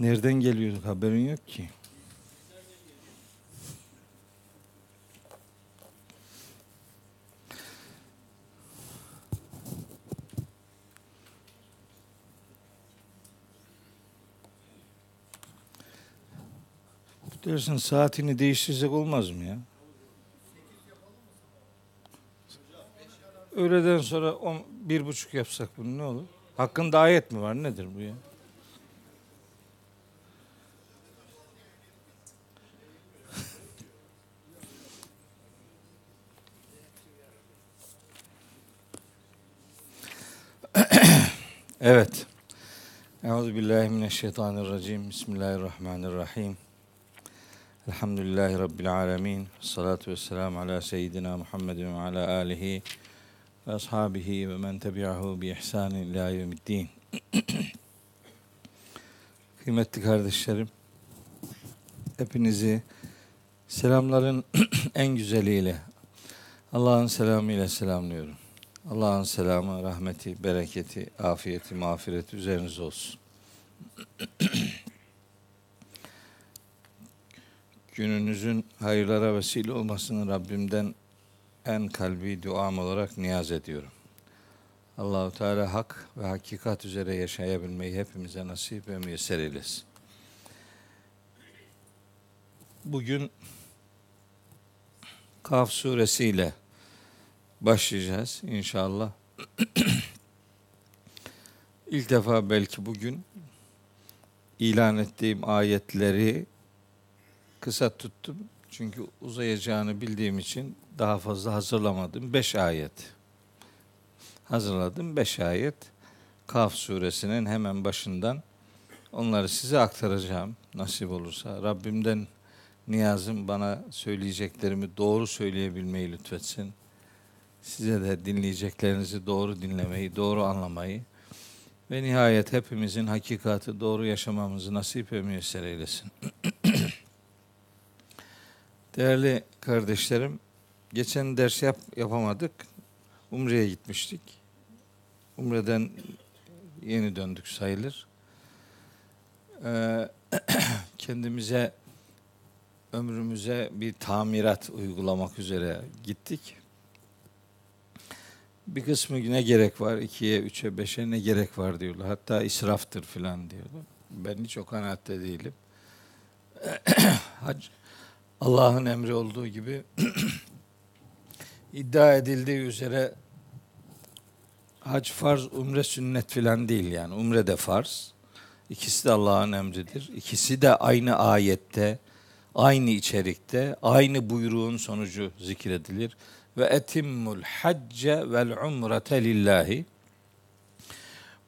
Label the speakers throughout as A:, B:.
A: Nereden geliyorduk haberin yok ki. Dersin saatini değiştirsek olmaz mı ya? Öğleden sonra on, bir buçuk yapsak bunu ne olur? Hakkında ayet mi var nedir bu ya? Evet. Euzu billahi mineşşeytanirracim. Bismillahirrahmanirrahim. Elhamdülillahi rabbil alamin. Salatu vesselam ala seyyidina Muhammedin ve ala alihi ve ashabihi ve men tebi'ahu bi ihsan ila yevmiddin. Kıymetli kardeşlerim, hepinizi selamların en güzeliyle, Allah'ın selamıyla selamlıyorum. Allah'ın selamı, rahmeti, bereketi, afiyeti, mağfireti üzerinize olsun. Gününüzün hayırlara vesile olmasını Rabbimden en kalbi duam olarak niyaz ediyorum. Allahu Teala hak ve hakikat üzere yaşayabilmeyi hepimize nasip ve müyesser eylesin. Bugün Kaf suresiyle başlayacağız inşallah. İlk defa belki bugün ilan ettiğim ayetleri kısa tuttum. Çünkü uzayacağını bildiğim için daha fazla hazırlamadım. Beş ayet hazırladım. Beş ayet Kaf suresinin hemen başından onları size aktaracağım nasip olursa. Rabbimden niyazım bana söyleyeceklerimi doğru söyleyebilmeyi lütfetsin. Size de dinleyeceklerinizi doğru dinlemeyi, doğru anlamayı ve nihayet hepimizin hakikati doğru yaşamamızı nasip ve müyesser eylesin. Değerli kardeşlerim, geçen ders yap, yapamadık. Umre'ye gitmiştik. Umre'den yeni döndük sayılır. Ee, kendimize, ömrümüze bir tamirat uygulamak üzere gittik. Bir kısmı ne gerek var? ikiye, üçe, beşe ne gerek var diyorlar. Hatta israftır filan diyorlar. Ben hiç o kanaatte değilim. Hac, Allah'ın emri olduğu gibi iddia edildiği üzere hac farz, umre sünnet filan değil yani. Umre de farz. İkisi de Allah'ın emridir. İkisi de aynı ayette, aynı içerikte, aynı buyruğun sonucu zikredilir. Ve etimmul hacce vel umrete lillahi.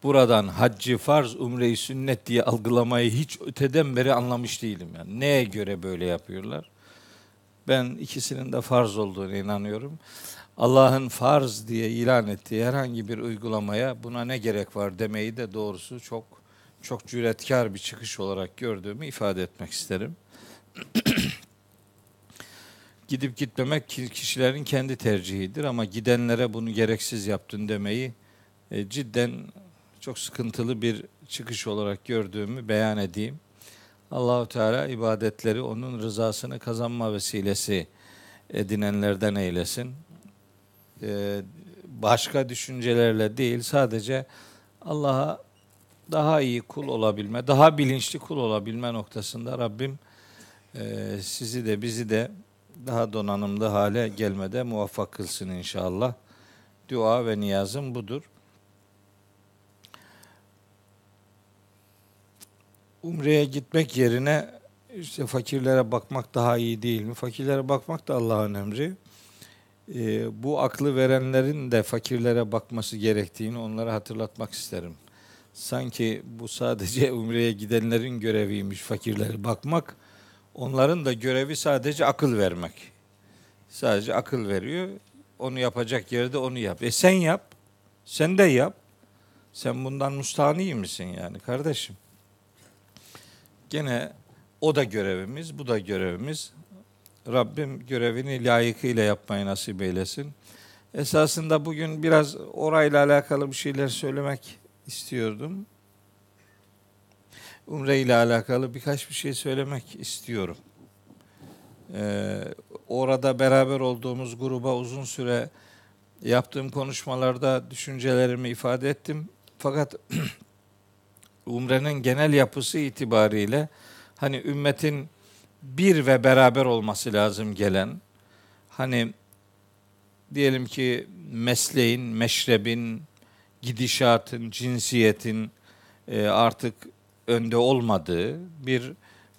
A: Buradan haccı farz, umreyi sünnet diye algılamayı hiç öteden beri anlamış değilim. Yani neye göre böyle yapıyorlar? Ben ikisinin de farz olduğunu inanıyorum. Allah'ın farz diye ilan ettiği herhangi bir uygulamaya buna ne gerek var demeyi de doğrusu çok çok cüretkar bir çıkış olarak gördüğümü ifade etmek isterim. Gidip gitmemek kişilerin kendi tercihidir ama gidenlere bunu gereksiz yaptın demeyi e, cidden çok sıkıntılı bir çıkış olarak gördüğümü beyan edeyim. Allahu Teala ibadetleri onun rızasını kazanma vesilesi edinenlerden eylesin. Ee, başka düşüncelerle değil sadece Allah'a daha iyi kul olabilme, daha bilinçli kul olabilme noktasında Rabbim e, sizi de bizi de daha donanımlı hale gelmede muvaffak kılsın inşallah. Dua ve niyazım budur. Umre'ye gitmek yerine işte fakirlere bakmak daha iyi değil mi? Fakirlere bakmak da Allah'ın emri. Ee, bu aklı verenlerin de fakirlere bakması gerektiğini onlara hatırlatmak isterim. Sanki bu sadece Umre'ye gidenlerin göreviymiş fakirlere bakmak. Onların da görevi sadece akıl vermek. Sadece akıl veriyor. Onu yapacak yerde onu yap. E sen yap. Sen de yap. Sen bundan mustahni misin yani kardeşim? Gene o da görevimiz, bu da görevimiz. Rabbim görevini layıkıyla yapmayı nasip eylesin. Esasında bugün biraz orayla alakalı bir şeyler söylemek istiyordum. Umre ile alakalı birkaç bir şey söylemek istiyorum. Ee, orada beraber olduğumuz gruba uzun süre yaptığım konuşmalarda düşüncelerimi ifade ettim. Fakat Umre'nin genel yapısı itibariyle hani ümmetin bir ve beraber olması lazım gelen hani diyelim ki mesleğin, meşrebin, gidişatın, cinsiyetin e, artık önde olmadığı bir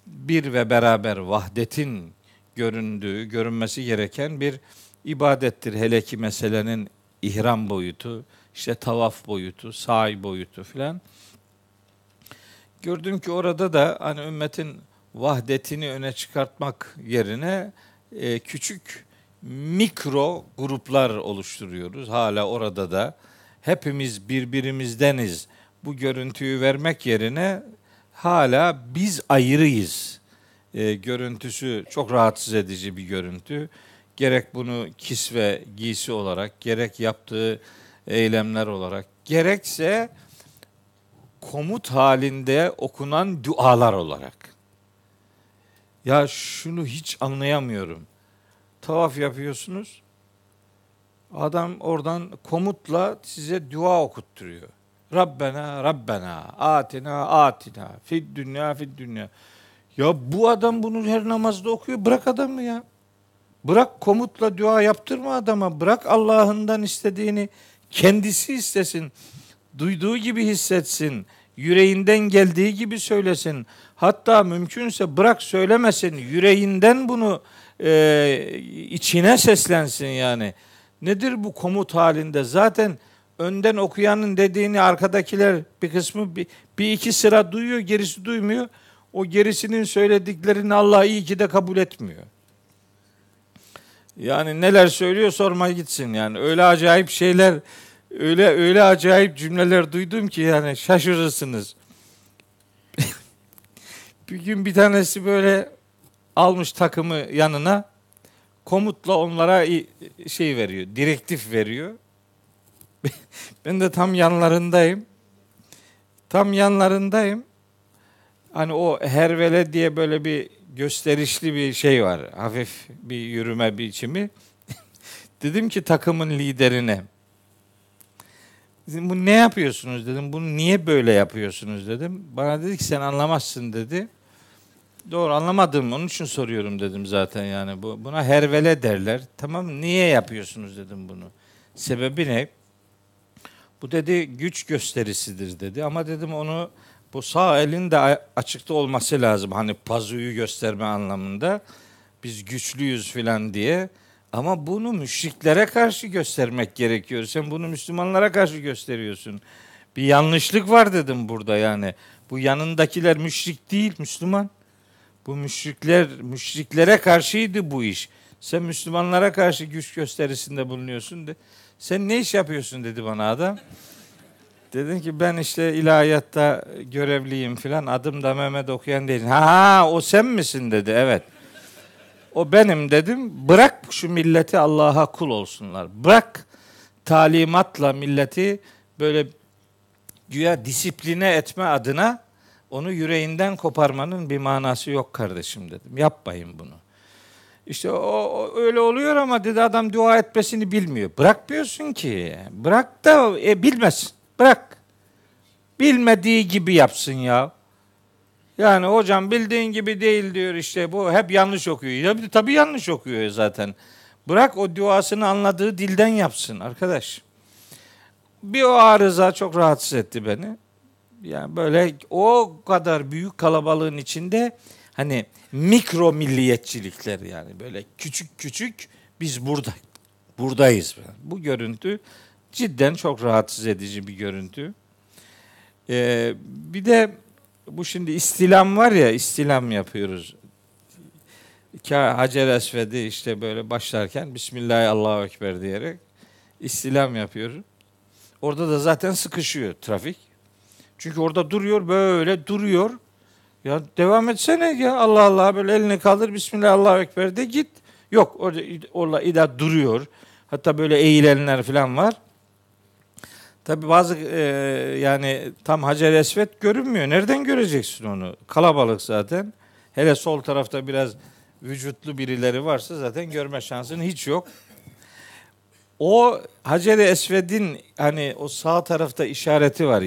A: bir ve beraber vahdetin göründüğü, görünmesi gereken bir ibadettir. Hele ki meselenin ihram boyutu, işte tavaf boyutu, sa'i boyutu filan. Gördüm ki orada da hani ümmetin vahdetini öne çıkartmak yerine e, küçük mikro gruplar oluşturuyoruz. Hala orada da hepimiz birbirimizdeniz. Bu görüntüyü vermek yerine hala biz ayrıyız. E, görüntüsü çok rahatsız edici bir görüntü. Gerek bunu kisve, giysi olarak, gerek yaptığı eylemler olarak, gerekse komut halinde okunan dualar olarak. Ya şunu hiç anlayamıyorum. Tavaf yapıyorsunuz. Adam oradan komutla size dua okutturuyor. Rabbena Rabbena atina atina fid dünya fid dünya. Ya bu adam bunu her namazda okuyor. Bırak adamı ya. Bırak komutla dua yaptırma adama. Bırak Allah'ından istediğini kendisi istesin. Duyduğu gibi hissetsin. Yüreğinden geldiği gibi söylesin. Hatta mümkünse bırak söylemesin. Yüreğinden bunu e, içine seslensin yani. Nedir bu komut halinde? Zaten önden okuyanın dediğini arkadakiler bir kısmı bir, bir iki sıra duyuyor, gerisi duymuyor. O gerisinin söylediklerini Allah iyi ki de kabul etmiyor. Yani neler söylüyor sorma gitsin yani. Öyle acayip şeyler, öyle öyle acayip cümleler duydum ki yani şaşırırsınız. bir gün bir tanesi böyle almış takımı yanına komutla onlara şey veriyor, direktif veriyor. ben de tam yanlarındayım. Tam yanlarındayım. Hani o hervele diye böyle bir gösterişli bir şey var. Hafif bir yürüme biçimi. dedim ki takımın liderine. Dedim, bu ne yapıyorsunuz dedim. Bunu niye böyle yapıyorsunuz dedim. Bana dedi ki sen anlamazsın dedi. Doğru anlamadım onun için soruyorum dedim zaten yani. Bu, buna hervele derler. Tamam niye yapıyorsunuz dedim bunu. Sebebi ne? Bu dedi güç gösterisidir dedi. Ama dedim onu bu sağ elin de açıkta olması lazım. Hani pazuyu gösterme anlamında. Biz güçlüyüz filan diye. Ama bunu müşriklere karşı göstermek gerekiyor. Sen bunu Müslümanlara karşı gösteriyorsun. Bir yanlışlık var dedim burada yani. Bu yanındakiler müşrik değil, Müslüman. Bu müşrikler, müşriklere karşıydı bu iş. Sen Müslümanlara karşı güç gösterisinde bulunuyorsun. De. Sen ne iş yapıyorsun dedi bana adam. Dedim ki ben işte ilahiyatta görevliyim filan. Adım da Mehmet okuyan değil. Ha o sen misin dedi. Evet. O benim dedim. Bırak şu milleti Allah'a kul olsunlar. Bırak talimatla milleti böyle güya disipline etme adına onu yüreğinden koparmanın bir manası yok kardeşim dedim. Yapmayın bunu. İşte o, o öyle oluyor ama dedi adam dua etmesini bilmiyor. Bırakmıyorsun ki. Bırak da e, bilmez. Bırak. Bilmediği gibi yapsın ya. Yani hocam bildiğin gibi değil diyor işte bu hep yanlış okuyor. Ya tabii yanlış okuyor zaten. Bırak o duasını anladığı dilden yapsın arkadaş. Bir o arıza çok rahatsız etti beni. Yani böyle o kadar büyük kalabalığın içinde hani mikro milliyetçilikler yani böyle küçük küçük biz burada buradayız. Bu görüntü cidden çok rahatsız edici bir görüntü. Ee, bir de bu şimdi istilam var ya istilam yapıyoruz. Hacer Esved'i işte böyle başlarken Bismillah Allahu Ekber diyerek istilam yapıyoruz. Orada da zaten sıkışıyor trafik. Çünkü orada duruyor böyle duruyor. Ya devam etsene ya Allah Allah böyle elini kaldır Bismillah Allahu Ekber de git. Yok orada orada ida duruyor. Hatta böyle eğilenler falan var. Tabi bazı e, yani tam Hacer Esved görünmüyor. Nereden göreceksin onu? Kalabalık zaten. Hele sol tarafta biraz vücutlu birileri varsa zaten görme şansın hiç yok. O Hacer Esved'in hani o sağ tarafta işareti var.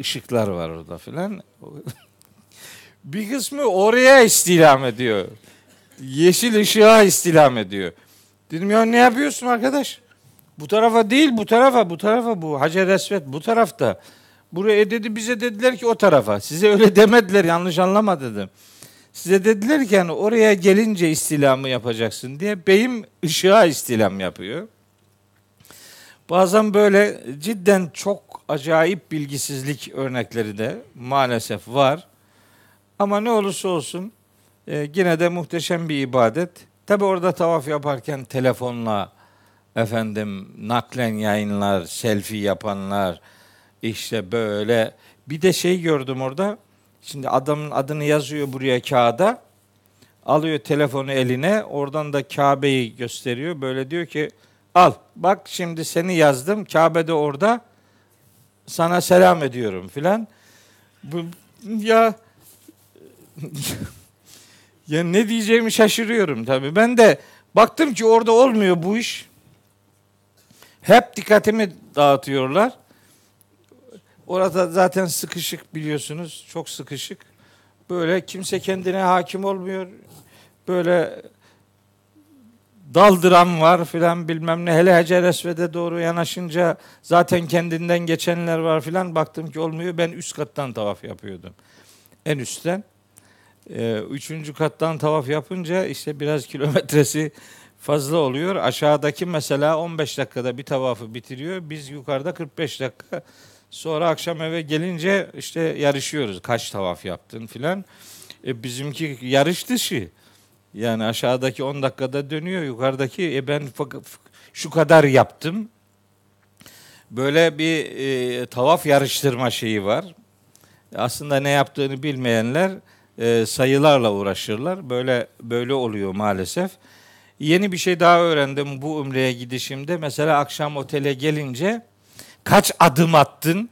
A: ışıklar var orada filan. Bir kısmı oraya istilam ediyor. Yeşil ışığa istilam ediyor. Dedim ya ne yapıyorsun arkadaş? Bu tarafa değil bu tarafa bu tarafa bu Hacer Esved bu tarafta. Buraya dedi bize dediler ki o tarafa. Size öyle demediler yanlış anlama dedim. Size dediler ki yani oraya gelince istilamı yapacaksın diye beyim ışığa istilam yapıyor. Bazen böyle cidden çok acayip bilgisizlik örnekleri de maalesef var. Ama ne olursa olsun e, yine de muhteşem bir ibadet. Tabi orada tavaf yaparken telefonla efendim naklen yayınlar, selfie yapanlar işte böyle bir de şey gördüm orada. Şimdi adamın adını yazıyor buraya kağıda. Alıyor telefonu eline. Oradan da Kabe'yi gösteriyor. Böyle diyor ki al bak şimdi seni yazdım. Kabe de orada. Sana selam ediyorum filan. Bu ya ya ne diyeceğimi şaşırıyorum tabii. Ben de baktım ki orada olmuyor bu iş. Hep dikkatimi dağıtıyorlar. Orada zaten sıkışık biliyorsunuz. Çok sıkışık. Böyle kimse kendine hakim olmuyor. Böyle daldıran var filan bilmem ne. Hele Hacer Esved'e doğru yanaşınca zaten kendinden geçenler var filan. Baktım ki olmuyor. Ben üst kattan tavaf yapıyordum. En üstten. Ee, üçüncü kattan tavaf yapınca işte biraz kilometresi fazla oluyor. Aşağıdaki mesela 15 dakikada bir tavafı bitiriyor. Biz yukarıda 45 dakika sonra akşam eve gelince işte yarışıyoruz. Kaç tavaf yaptın filan. E bizimki yarış dışı. Yani aşağıdaki 10 dakikada dönüyor. Yukarıdaki e ben şu kadar yaptım. Böyle bir e, tavaf yarıştırma şeyi var. Aslında ne yaptığını bilmeyenler e, sayılarla uğraşırlar. Böyle böyle oluyor maalesef. Yeni bir şey daha öğrendim bu umreye gidişimde. Mesela akşam otele gelince kaç adım attın?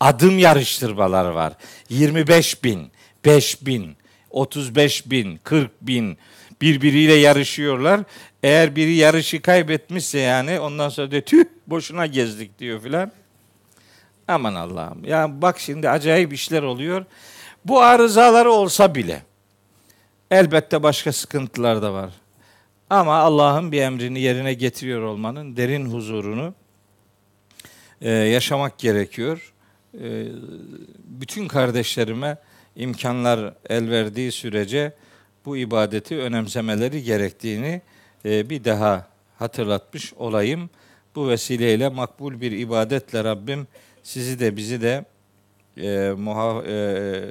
A: Adım yarıştırmalar var. 25 bin, 5 bin, 35 bin, 40 bin birbiriyle yarışıyorlar. Eğer biri yarışı kaybetmişse yani ondan sonra de tüh boşuna gezdik diyor filan. Aman Allah'ım. Ya bak şimdi acayip işler oluyor. Bu arızaları olsa bile elbette başka sıkıntılar da var. Ama Allah'ın bir emrini yerine getiriyor olmanın derin huzurunu e, yaşamak gerekiyor. E, bütün kardeşlerime imkanlar el verdiği sürece bu ibadeti önemsemeleri gerektiğini e, bir daha hatırlatmış olayım. Bu vesileyle makbul bir ibadetle Rabbim sizi de bizi de e, muha, e,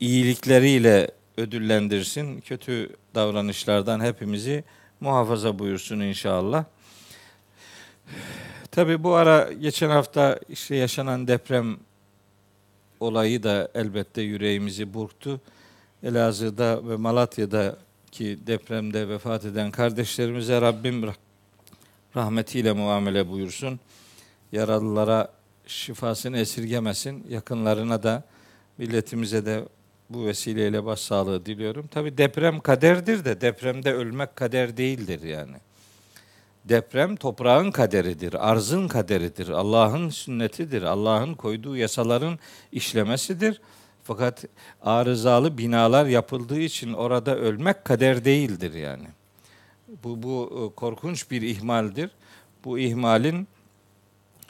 A: iyilikleriyle ödüllendirsin. Kötü davranışlardan hepimizi muhafaza buyursun inşallah. Tabi bu ara geçen hafta işte yaşanan deprem olayı da elbette yüreğimizi burktu. Elazığ'da ve Malatya'da ki depremde vefat eden kardeşlerimize Rabbim rahmetiyle muamele buyursun. Yaralılara şifasını esirgemesin. Yakınlarına da milletimize de bu vesileyle başsağlığı diliyorum. Tabi deprem kaderdir de depremde ölmek kader değildir yani. Deprem toprağın kaderidir, arzın kaderidir, Allah'ın sünnetidir, Allah'ın koyduğu yasaların işlemesidir. Fakat arızalı binalar yapıldığı için orada ölmek kader değildir yani. Bu, bu e, korkunç bir ihmaldir. Bu ihmalin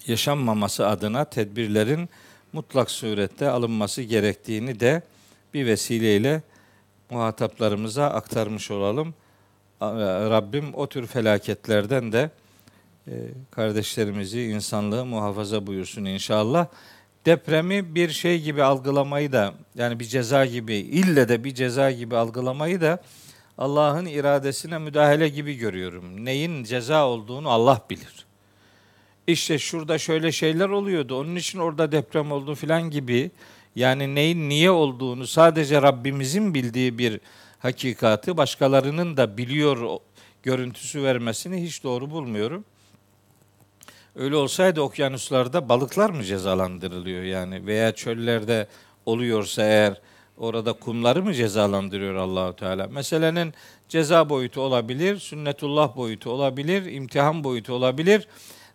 A: yaşanmaması adına tedbirlerin mutlak surette alınması gerektiğini de bir vesileyle muhataplarımıza aktarmış olalım. Rabbim o tür felaketlerden de e, kardeşlerimizi, insanlığı muhafaza buyursun inşallah. Depremi bir şey gibi algılamayı da yani bir ceza gibi, ille de bir ceza gibi algılamayı da Allah'ın iradesine müdahale gibi görüyorum. Neyin ceza olduğunu Allah bilir. İşte şurada şöyle şeyler oluyordu. Onun için orada deprem oldu filan gibi yani neyin niye olduğunu sadece Rabbimizin bildiği bir hakikati başkalarının da biliyor görüntüsü vermesini hiç doğru bulmuyorum. Öyle olsaydı okyanuslarda balıklar mı cezalandırılıyor yani veya çöllerde oluyorsa eğer orada kumları mı cezalandırıyor Allahu Teala? Meselenin ceza boyutu olabilir, sünnetullah boyutu olabilir, imtihan boyutu olabilir.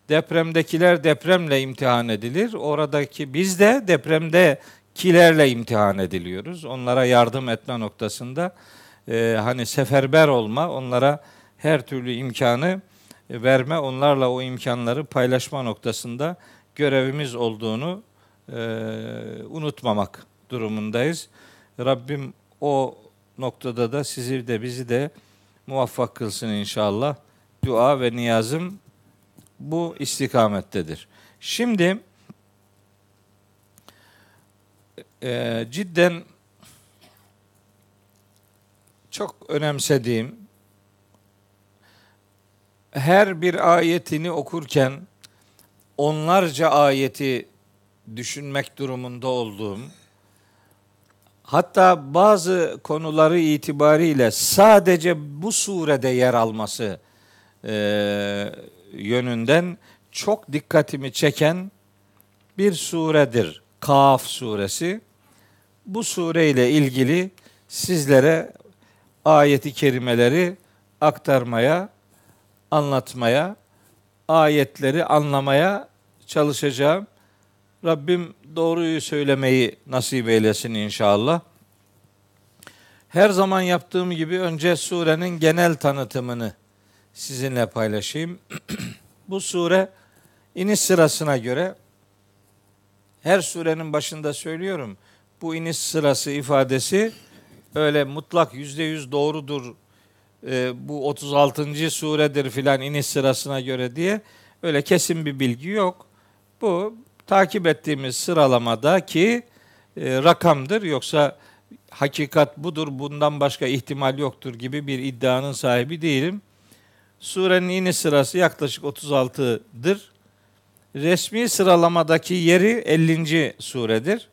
A: Depremdekiler depremle imtihan edilir. Oradaki biz de depremdekilerle imtihan ediliyoruz. Onlara yardım etme noktasında e, hani seferber olma, onlara her türlü imkanı verme, onlarla o imkanları paylaşma noktasında görevimiz olduğunu e, unutmamak durumundayız. Rabbim o noktada da sizi de bizi de muvaffak kılsın inşallah. Dua ve niyazım bu istikamettedir. Şimdi e, cidden çok önemsediğim her bir ayetini okurken onlarca ayeti düşünmek durumunda olduğum hatta bazı konuları itibariyle sadece bu surede yer alması e, yönünden çok dikkatimi çeken bir suredir. Kaf suresi. Bu sureyle ilgili sizlere ayeti kerimeleri aktarmaya, anlatmaya, ayetleri anlamaya çalışacağım. Rabbim doğruyu söylemeyi nasip eylesin inşallah. Her zaman yaptığım gibi önce surenin genel tanıtımını sizinle paylaşayım. Bu sure iniş sırasına göre her surenin başında söylüyorum. Bu iniş sırası ifadesi öyle mutlak yüzde yüz doğrudur. E, bu 36. suredir filan iniş sırasına göre diye öyle kesin bir bilgi yok. Bu takip ettiğimiz sıralamadaki e, rakamdır. Yoksa hakikat budur, bundan başka ihtimal yoktur gibi bir iddianın sahibi değilim. Surenin iniş sırası yaklaşık 36'dır. Resmi sıralamadaki yeri 50. suredir.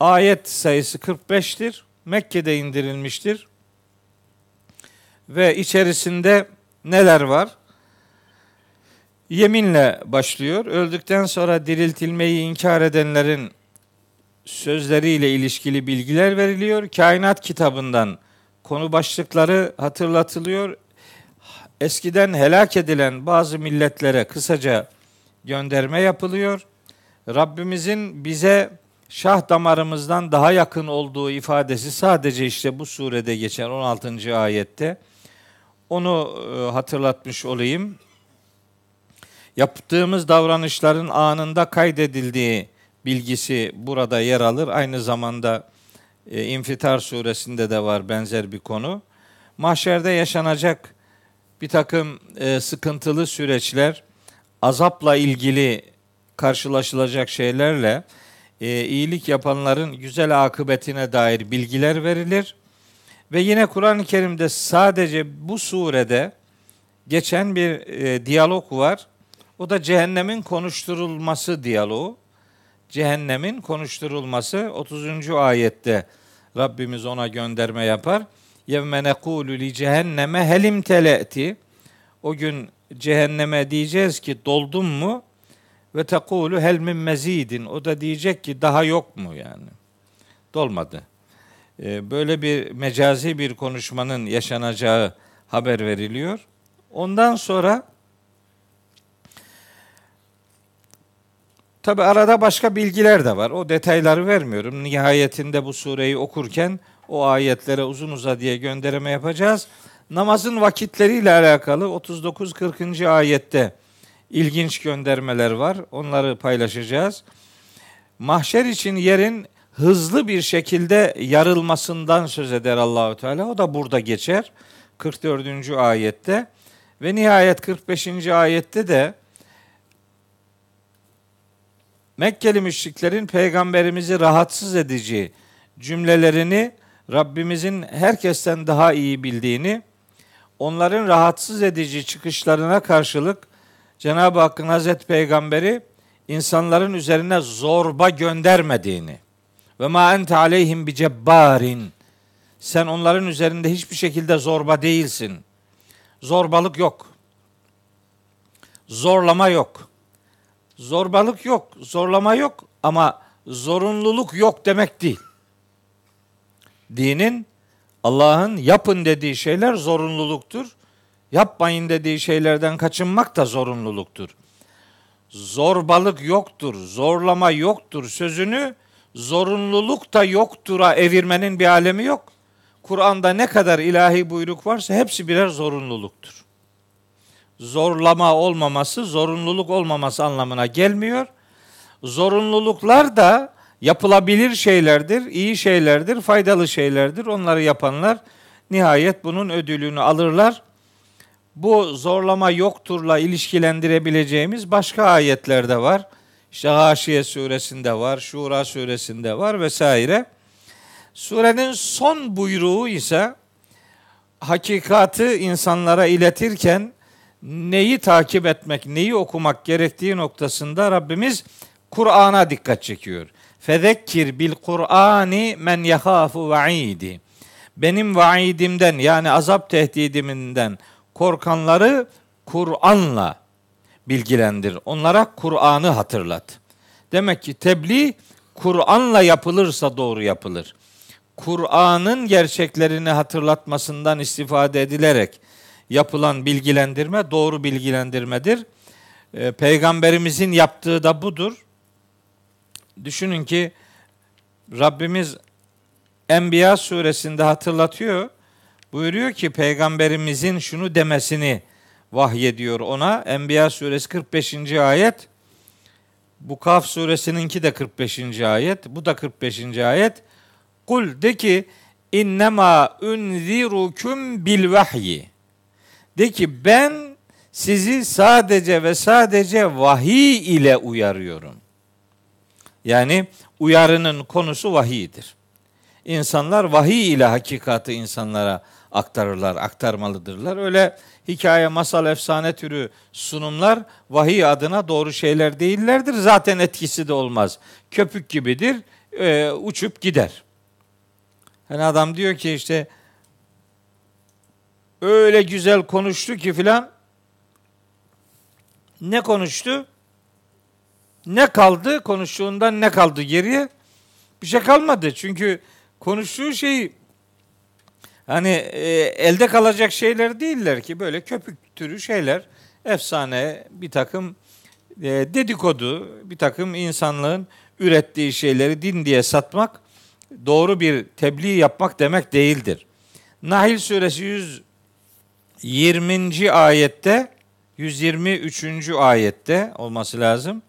A: Ayet sayısı 45'tir. Mekke'de indirilmiştir. Ve içerisinde neler var? Yeminle başlıyor. Öldükten sonra diriltilmeyi inkar edenlerin sözleriyle ilişkili bilgiler veriliyor. Kainat kitabından konu başlıkları hatırlatılıyor. Eskiden helak edilen bazı milletlere kısaca gönderme yapılıyor. Rabbimizin bize şah damarımızdan daha yakın olduğu ifadesi sadece işte bu surede geçen 16. ayette. Onu e, hatırlatmış olayım. Yaptığımız davranışların anında kaydedildiği bilgisi burada yer alır. Aynı zamanda e, İnfitar suresinde de var benzer bir konu. Mahşerde yaşanacak bir takım e, sıkıntılı süreçler, azapla ilgili karşılaşılacak şeylerle e, iyilik yapanların güzel akıbetine dair bilgiler verilir. Ve yine Kur'an-ı Kerim'de sadece bu surede geçen bir e, diyalog var. O da cehennemin konuşturulması diyaloğu. Cehennemin konuşturulması 30. ayette Rabbimiz ona gönderme yapar. Yevme nekulu li cehenneme helim tele'ti. O gün cehenneme diyeceğiz ki doldun mu? Ve tekulu hel mezidin. O da diyecek ki daha yok mu yani? Dolmadı. Ee, böyle bir mecazi bir konuşmanın yaşanacağı haber veriliyor. Ondan sonra tabi arada başka bilgiler de var. O detayları vermiyorum. Nihayetinde bu sureyi okurken o ayetlere uzun uzadıya gönderme yapacağız. Namazın vakitleriyle alakalı 39-40. ayette ilginç göndermeler var. Onları paylaşacağız. Mahşer için yerin hızlı bir şekilde yarılmasından söz eder Allahü Teala. O da burada geçer. 44. ayette ve nihayet 45. ayette de Mekkeli müşriklerin peygamberimizi rahatsız edici cümlelerini Rabbimizin herkesten daha iyi bildiğini, onların rahatsız edici çıkışlarına karşılık Cenab-ı Hakk'ın Hazreti Peygamberi insanların üzerine zorba göndermediğini ve ma ente aleyhim bi cebbarin sen onların üzerinde hiçbir şekilde zorba değilsin. Zorbalık yok. Zorlama yok. Zorbalık yok, zorlama yok ama zorunluluk yok demek değil. Dinin Allah'ın yapın dediği şeyler zorunluluktur. Yapmayın dediği şeylerden kaçınmak da zorunluluktur. Zorbalık yoktur, zorlama yoktur sözünü zorunluluk da yoktura evirmenin bir alemi yok. Kur'an'da ne kadar ilahi buyruk varsa hepsi birer zorunluluktur. Zorlama olmaması, zorunluluk olmaması anlamına gelmiyor. Zorunluluklar da yapılabilir şeylerdir, iyi şeylerdir, faydalı şeylerdir. Onları yapanlar nihayet bunun ödülünü alırlar. Bu zorlama yokturla ilişkilendirebileceğimiz başka ayetler de var. İşte Haşiye suresinde var, Şura suresinde var vesaire. Surenin son buyruğu ise hakikatı insanlara iletirken neyi takip etmek, neyi okumak gerektiği noktasında Rabbimiz Kur'an'a dikkat çekiyor. Fezekkir bil Kur'ani men yehafu vaidi. Benim vaidimden yani azap tehdidimden korkanları Kur'an'la bilgilendir. Onlara Kur'an'ı hatırlat. Demek ki tebliğ Kur'an'la yapılırsa doğru yapılır. Kur'an'ın gerçeklerini hatırlatmasından istifade edilerek yapılan bilgilendirme doğru bilgilendirmedir. Ee, Peygamberimizin yaptığı da budur. Düşünün ki Rabbimiz Enbiya suresinde hatırlatıyor. Buyuruyor ki peygamberimizin şunu demesini vahyediyor ona. Enbiya suresi 45. ayet. Bu Kaf suresininki de 45. ayet. Bu da 45. ayet. Kul de ki innema unzirukum bil vahyi. De ki ben sizi sadece ve sadece vahiy ile uyarıyorum. Yani uyarının konusu vahiydir. İnsanlar vahiy ile hakikati insanlara aktarırlar, aktarmalıdırlar. Öyle hikaye, masal, efsane türü sunumlar vahiy adına doğru şeyler değillerdir. Zaten etkisi de olmaz. Köpük gibidir, e, uçup gider. Hani adam diyor ki işte öyle güzel konuştu ki filan ne konuştu? Ne kaldı? Konuştuğundan ne kaldı geriye? Bir şey kalmadı. Çünkü konuştuğu şey hani e, elde kalacak şeyler değiller ki böyle köpük türü şeyler efsane bir takım e, dedikodu bir takım insanlığın ürettiği şeyleri din diye satmak doğru bir tebliğ yapmak demek değildir. Nahil suresi 120. ayette 123. ayette olması lazım.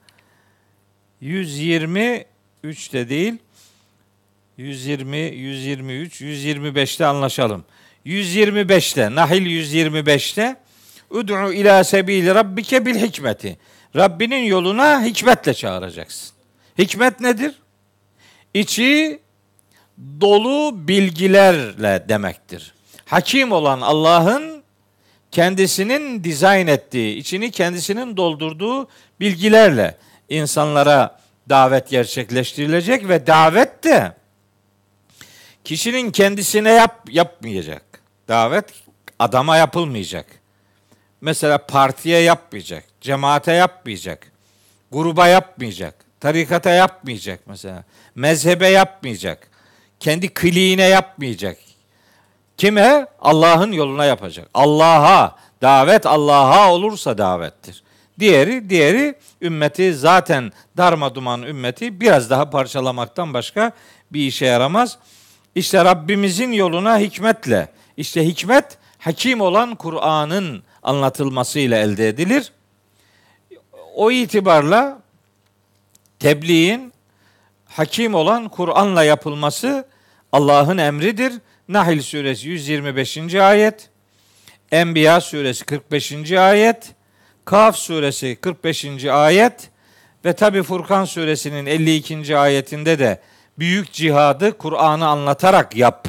A: 123 de değil 120, 123, 125'te anlaşalım. 125'te, Nahil 125'te Ud'u ila sebili rabbike bil hikmeti. Rabbinin yoluna hikmetle çağıracaksın. Hikmet nedir? İçi dolu bilgilerle demektir. Hakim olan Allah'ın kendisinin dizayn ettiği, içini kendisinin doldurduğu bilgilerle insanlara davet gerçekleştirilecek ve davet de kişinin kendisine yap yapmayacak. Davet adama yapılmayacak. Mesela partiye yapmayacak, cemaate yapmayacak, gruba yapmayacak, tarikata yapmayacak mesela, mezhebe yapmayacak, kendi kliğine yapmayacak. Kime? Allah'ın yoluna yapacak. Allah'a, davet Allah'a olursa davettir. Diğeri, diğeri ümmeti zaten darma duman ümmeti biraz daha parçalamaktan başka bir işe yaramaz. İşte Rabbimizin yoluna hikmetle, işte hikmet hakim olan Kur'an'ın anlatılmasıyla elde edilir. O itibarla tebliğin hakim olan Kur'an'la yapılması Allah'ın emridir. Nahil suresi 125. ayet, Enbiya suresi 45. ayet, Kaf suresi 45. ayet ve tabi Furkan suresinin 52. ayetinde de büyük cihadı Kur'an'ı anlatarak yap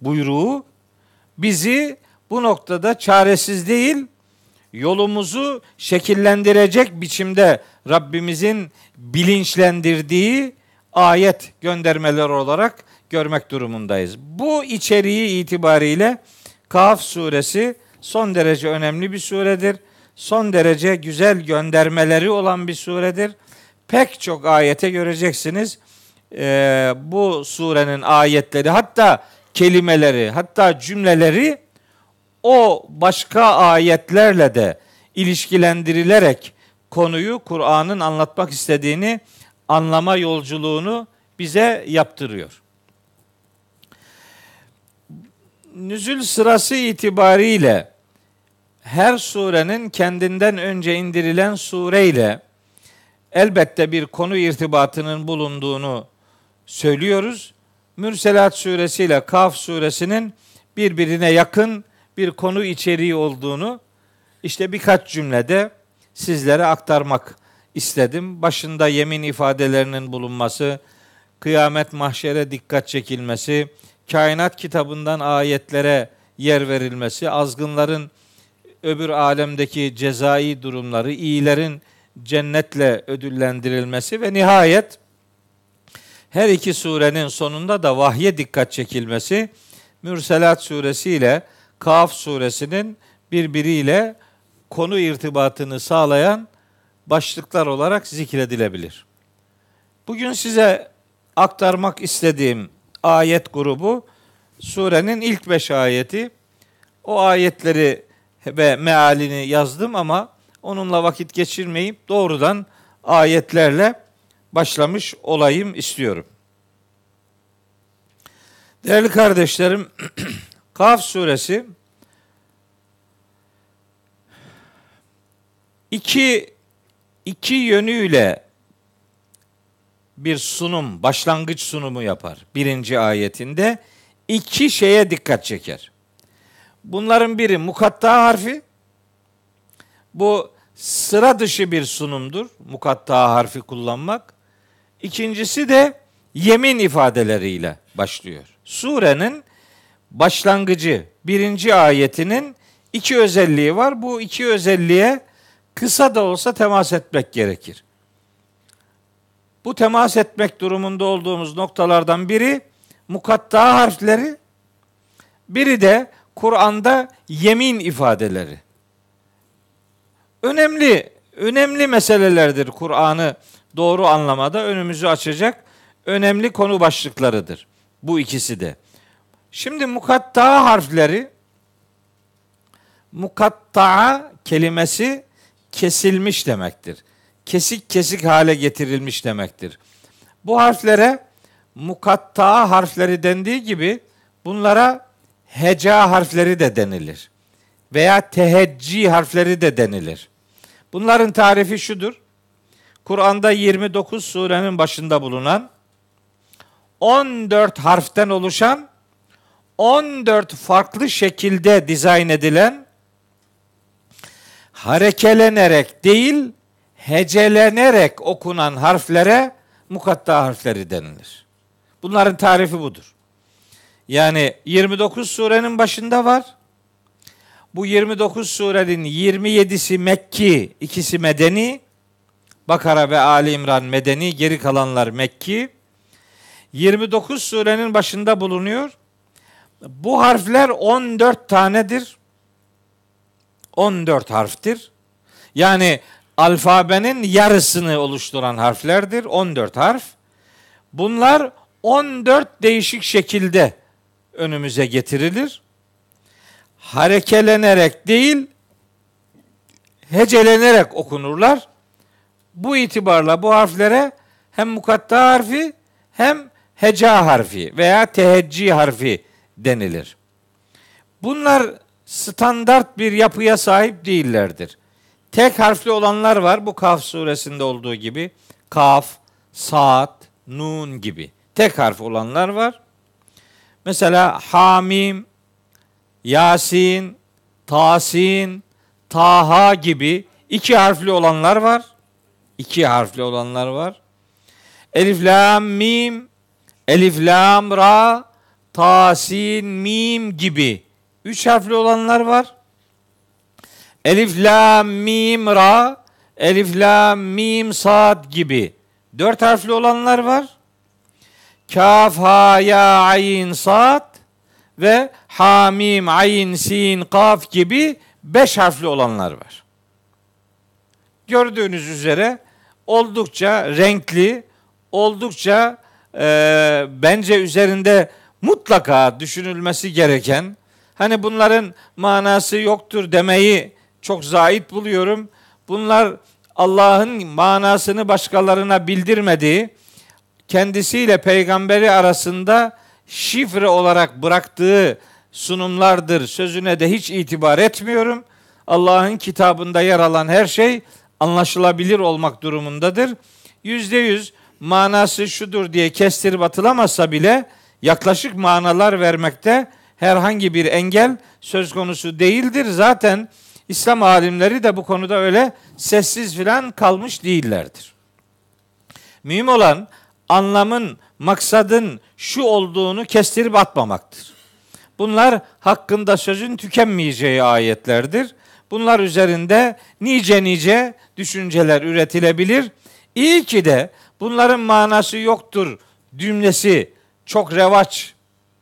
A: buyruğu bizi bu noktada çaresiz değil yolumuzu şekillendirecek biçimde Rabbimizin bilinçlendirdiği ayet göndermeler olarak görmek durumundayız. Bu içeriği itibariyle Kaf suresi son derece önemli bir suredir. Son derece güzel göndermeleri olan bir suredir. Pek çok ayete göreceksiniz. Ee, bu surenin ayetleri hatta kelimeleri hatta cümleleri o başka ayetlerle de ilişkilendirilerek konuyu Kur'an'ın anlatmak istediğini anlama yolculuğunu bize yaptırıyor. Nüzül sırası itibariyle her surenin kendinden önce indirilen sureyle elbette bir konu irtibatının bulunduğunu söylüyoruz. Mürselat suresi ile Kaf suresinin birbirine yakın bir konu içeriği olduğunu işte birkaç cümlede sizlere aktarmak istedim. Başında yemin ifadelerinin bulunması, kıyamet mahşere dikkat çekilmesi, kainat kitabından ayetlere yer verilmesi, azgınların öbür alemdeki cezai durumları, iyilerin cennetle ödüllendirilmesi ve nihayet her iki surenin sonunda da vahye dikkat çekilmesi Mürselat suresi ile Kaf suresinin birbiriyle konu irtibatını sağlayan başlıklar olarak zikredilebilir. Bugün size aktarmak istediğim ayet grubu surenin ilk beş ayeti. O ayetleri ve mealini yazdım ama onunla vakit geçirmeyip doğrudan ayetlerle başlamış olayım istiyorum. Değerli kardeşlerim, Kaf suresi iki iki yönüyle bir sunum, başlangıç sunumu yapar. Birinci ayetinde iki şeye dikkat çeker. Bunların biri mukatta harfi. Bu sıra dışı bir sunumdur. Mukatta harfi kullanmak. İkincisi de yemin ifadeleriyle başlıyor. Surenin başlangıcı birinci ayetinin iki özelliği var. Bu iki özelliğe kısa da olsa temas etmek gerekir. Bu temas etmek durumunda olduğumuz noktalardan biri mukatta harfleri, biri de Kur'an'da yemin ifadeleri. Önemli önemli meselelerdir Kur'an'ı doğru anlamada önümüzü açacak önemli konu başlıklarıdır. Bu ikisi de. Şimdi mukatta harfleri mukatta kelimesi kesilmiş demektir. Kesik kesik hale getirilmiş demektir. Bu harflere mukatta harfleri dendiği gibi bunlara heca harfleri de denilir. Veya tehecci harfleri de denilir. Bunların tarifi şudur. Kur'an'da 29 surenin başında bulunan 14 harften oluşan 14 farklı şekilde dizayn edilen harekelenerek değil hecelenerek okunan harflere mukatta harfleri denilir. Bunların tarifi budur. Yani 29 surenin başında var. Bu 29 surenin 27'si Mekki, ikisi Medeni. Bakara ve Ali İmran Medeni, geri kalanlar Mekki. 29 surenin başında bulunuyor. Bu harfler 14 tanedir. 14 harftir. Yani alfabenin yarısını oluşturan harflerdir. 14 harf. Bunlar 14 değişik şekilde önümüze getirilir. Harekelenerek değil, hecelenerek okunurlar. Bu itibarla bu harflere hem mukatta harfi hem heca harfi veya tehecci harfi denilir. Bunlar standart bir yapıya sahip değillerdir. Tek harfli olanlar var. Bu Kaf suresinde olduğu gibi. Kaf, Saat, Nun gibi. Tek harf olanlar var. Mesela Hamim, Yasin, Tasin, Taha gibi iki harfli olanlar var. İki harfli olanlar var. Elif, Lam, Mim, Elif, Lam, Ra, Tasin, Mim gibi üç harfli olanlar var. Elif, Lam, Mim, Ra, Elif, Lam, Mim, Sad gibi dört harfli olanlar var. Kaf, Ha, Ya, Ayn, Sad ve Hamim, Ayn, Sin, Kaf gibi beş harfli olanlar var. gördüğünüz üzere oldukça renkli, oldukça e, bence üzerinde mutlaka düşünülmesi gereken, hani bunların manası yoktur demeyi çok zahit buluyorum. Bunlar Allah'ın manasını başkalarına bildirmediği, kendisiyle peygamberi arasında şifre olarak bıraktığı sunumlardır. Sözüne de hiç itibar etmiyorum. Allah'ın kitabında yer alan her şey anlaşılabilir olmak durumundadır. Yüzde yüz manası şudur diye kestirip atılamazsa bile yaklaşık manalar vermekte herhangi bir engel söz konusu değildir. Zaten İslam alimleri de bu konuda öyle sessiz filan kalmış değillerdir. Mühim olan anlamın, maksadın şu olduğunu kestirip atmamaktır. Bunlar hakkında sözün tükenmeyeceği ayetlerdir. Bunlar üzerinde nice nice düşünceler üretilebilir. İyi ki de bunların manası yoktur cümlesi çok revaç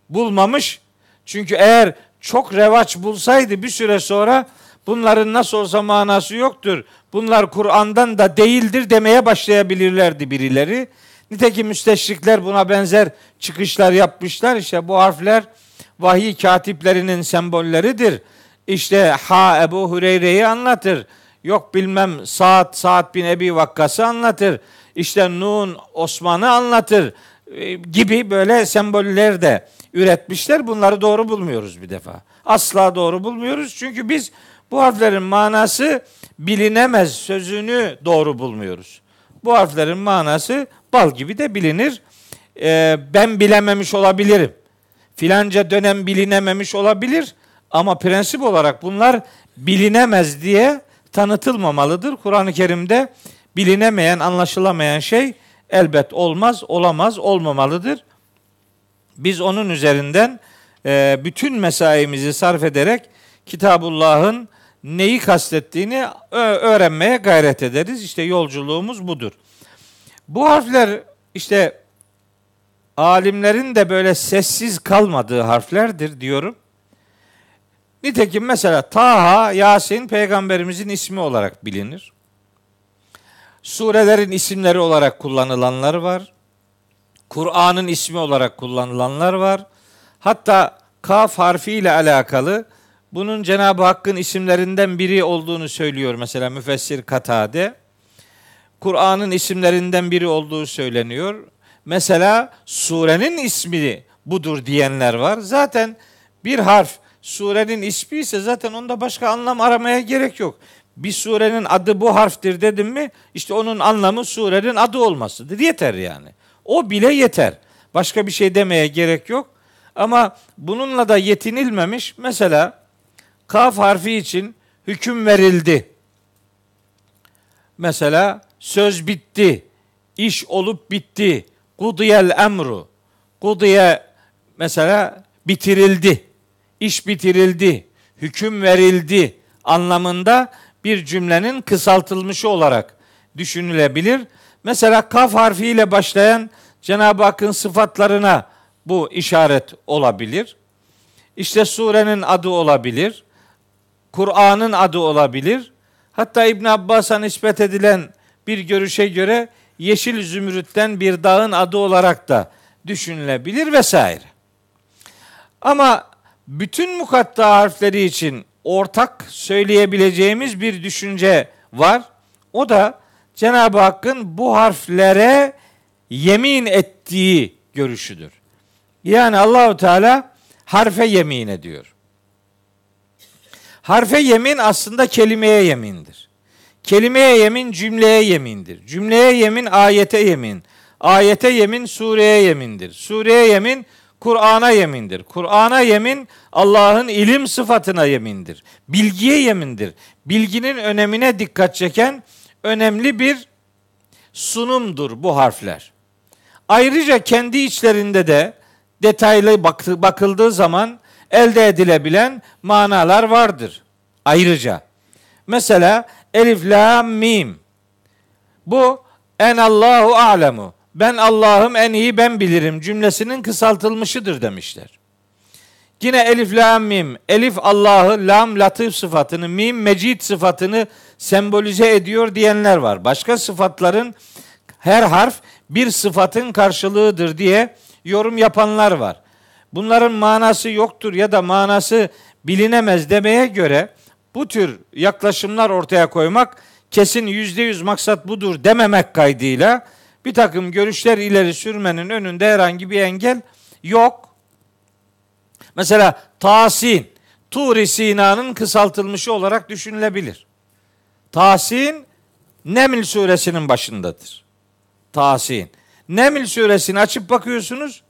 A: bulmamış. Çünkü eğer çok revaç bulsaydı bir süre sonra bunların nasıl olsa manası yoktur. Bunlar Kur'an'dan da değildir demeye başlayabilirlerdi birileri. Nitekim müsteşrikler buna benzer çıkışlar yapmışlar. İşte bu harfler vahiy katiplerinin sembolleridir. İşte ha Ebu Hureyre'yi anlatır. Yok bilmem Saat Saat bin Ebi Vakkas'ı anlatır. İşte Nun Osman'ı anlatır e, gibi böyle semboller de üretmişler. Bunları doğru bulmuyoruz bir defa. Asla doğru bulmuyoruz. Çünkü biz bu harflerin manası bilinemez sözünü doğru bulmuyoruz. Bu harflerin manası bal gibi de bilinir. Ee, ben bilememiş olabilirim. Filanca dönem bilinememiş olabilir. Ama prensip olarak bunlar bilinemez diye tanıtılmamalıdır. Kur'an-ı Kerim'de bilinemeyen, anlaşılamayan şey elbet olmaz, olamaz, olmamalıdır. Biz onun üzerinden e, bütün mesaimizi sarf ederek Kitabullah'ın neyi kastettiğini öğrenmeye gayret ederiz. İşte yolculuğumuz budur. Bu harfler işte alimlerin de böyle sessiz kalmadığı harflerdir diyorum. Nitekim mesela Taha, Yasin peygamberimizin ismi olarak bilinir. Surelerin isimleri olarak kullanılanlar var. Kur'an'ın ismi olarak kullanılanlar var. Hatta kaf harfi ile alakalı bunun Cenab-ı Hakk'ın isimlerinden biri olduğunu söylüyor mesela müfessir Katade. Kur'an'ın isimlerinden biri olduğu söyleniyor. Mesela surenin ismi budur diyenler var. Zaten bir harf surenin ismi ise zaten onda başka anlam aramaya gerek yok. Bir surenin adı bu harftir dedim mi işte onun anlamı surenin adı olmasıdır. Yeter yani. O bile yeter. Başka bir şey demeye gerek yok. Ama bununla da yetinilmemiş. Mesela kaf harfi için hüküm verildi. Mesela söz bitti, iş olup bitti, kudiyel emru, kudiye mesela bitirildi, iş bitirildi, hüküm verildi anlamında bir cümlenin kısaltılmışı olarak düşünülebilir. Mesela kaf harfiyle başlayan Cenab-ı Hakk'ın sıfatlarına bu işaret olabilir. İşte surenin adı olabilir. Kur'an'ın adı olabilir. Hatta İbn Abbas'a nispet edilen bir görüşe göre yeşil zümrütten bir dağın adı olarak da düşünülebilir vesaire. Ama bütün mukatta harfleri için ortak söyleyebileceğimiz bir düşünce var. O da Cenab-ı Hakk'ın bu harflere yemin ettiği görüşüdür. Yani Allahu Teala harfe yemin ediyor. Harfe yemin aslında kelimeye yemindir. Kelimeye yemin cümleye yemindir. Cümleye yemin ayete yemin. Ayete yemin sureye yemindir. Sureye yemin Kur'an'a yemindir. Kur'an'a yemin Allah'ın ilim sıfatına yemindir. Bilgiye yemindir. Bilginin önemine dikkat çeken önemli bir sunumdur bu harfler. Ayrıca kendi içlerinde de detaylı bakıldığı zaman elde edilebilen manalar vardır. Ayrıca mesela elif la mim bu en Allahu alemu ben Allah'ım en iyi ben bilirim cümlesinin kısaltılmışıdır demişler. Yine elif lam mim. Elif Allah'ı, lam latif sıfatını, mim mecid sıfatını sembolize ediyor diyenler var. Başka sıfatların her harf bir sıfatın karşılığıdır diye yorum yapanlar var. Bunların manası yoktur ya da manası bilinemez demeye göre bu tür yaklaşımlar ortaya koymak kesin yüzde yüz maksat budur dememek kaydıyla bir takım görüşler ileri sürmenin önünde herhangi bir engel yok. Mesela Tasin, Turi Sina'nın kısaltılmışı olarak düşünülebilir. Tasin, Neml suresinin başındadır. Tasin. Neml suresini açıp bakıyorsunuz.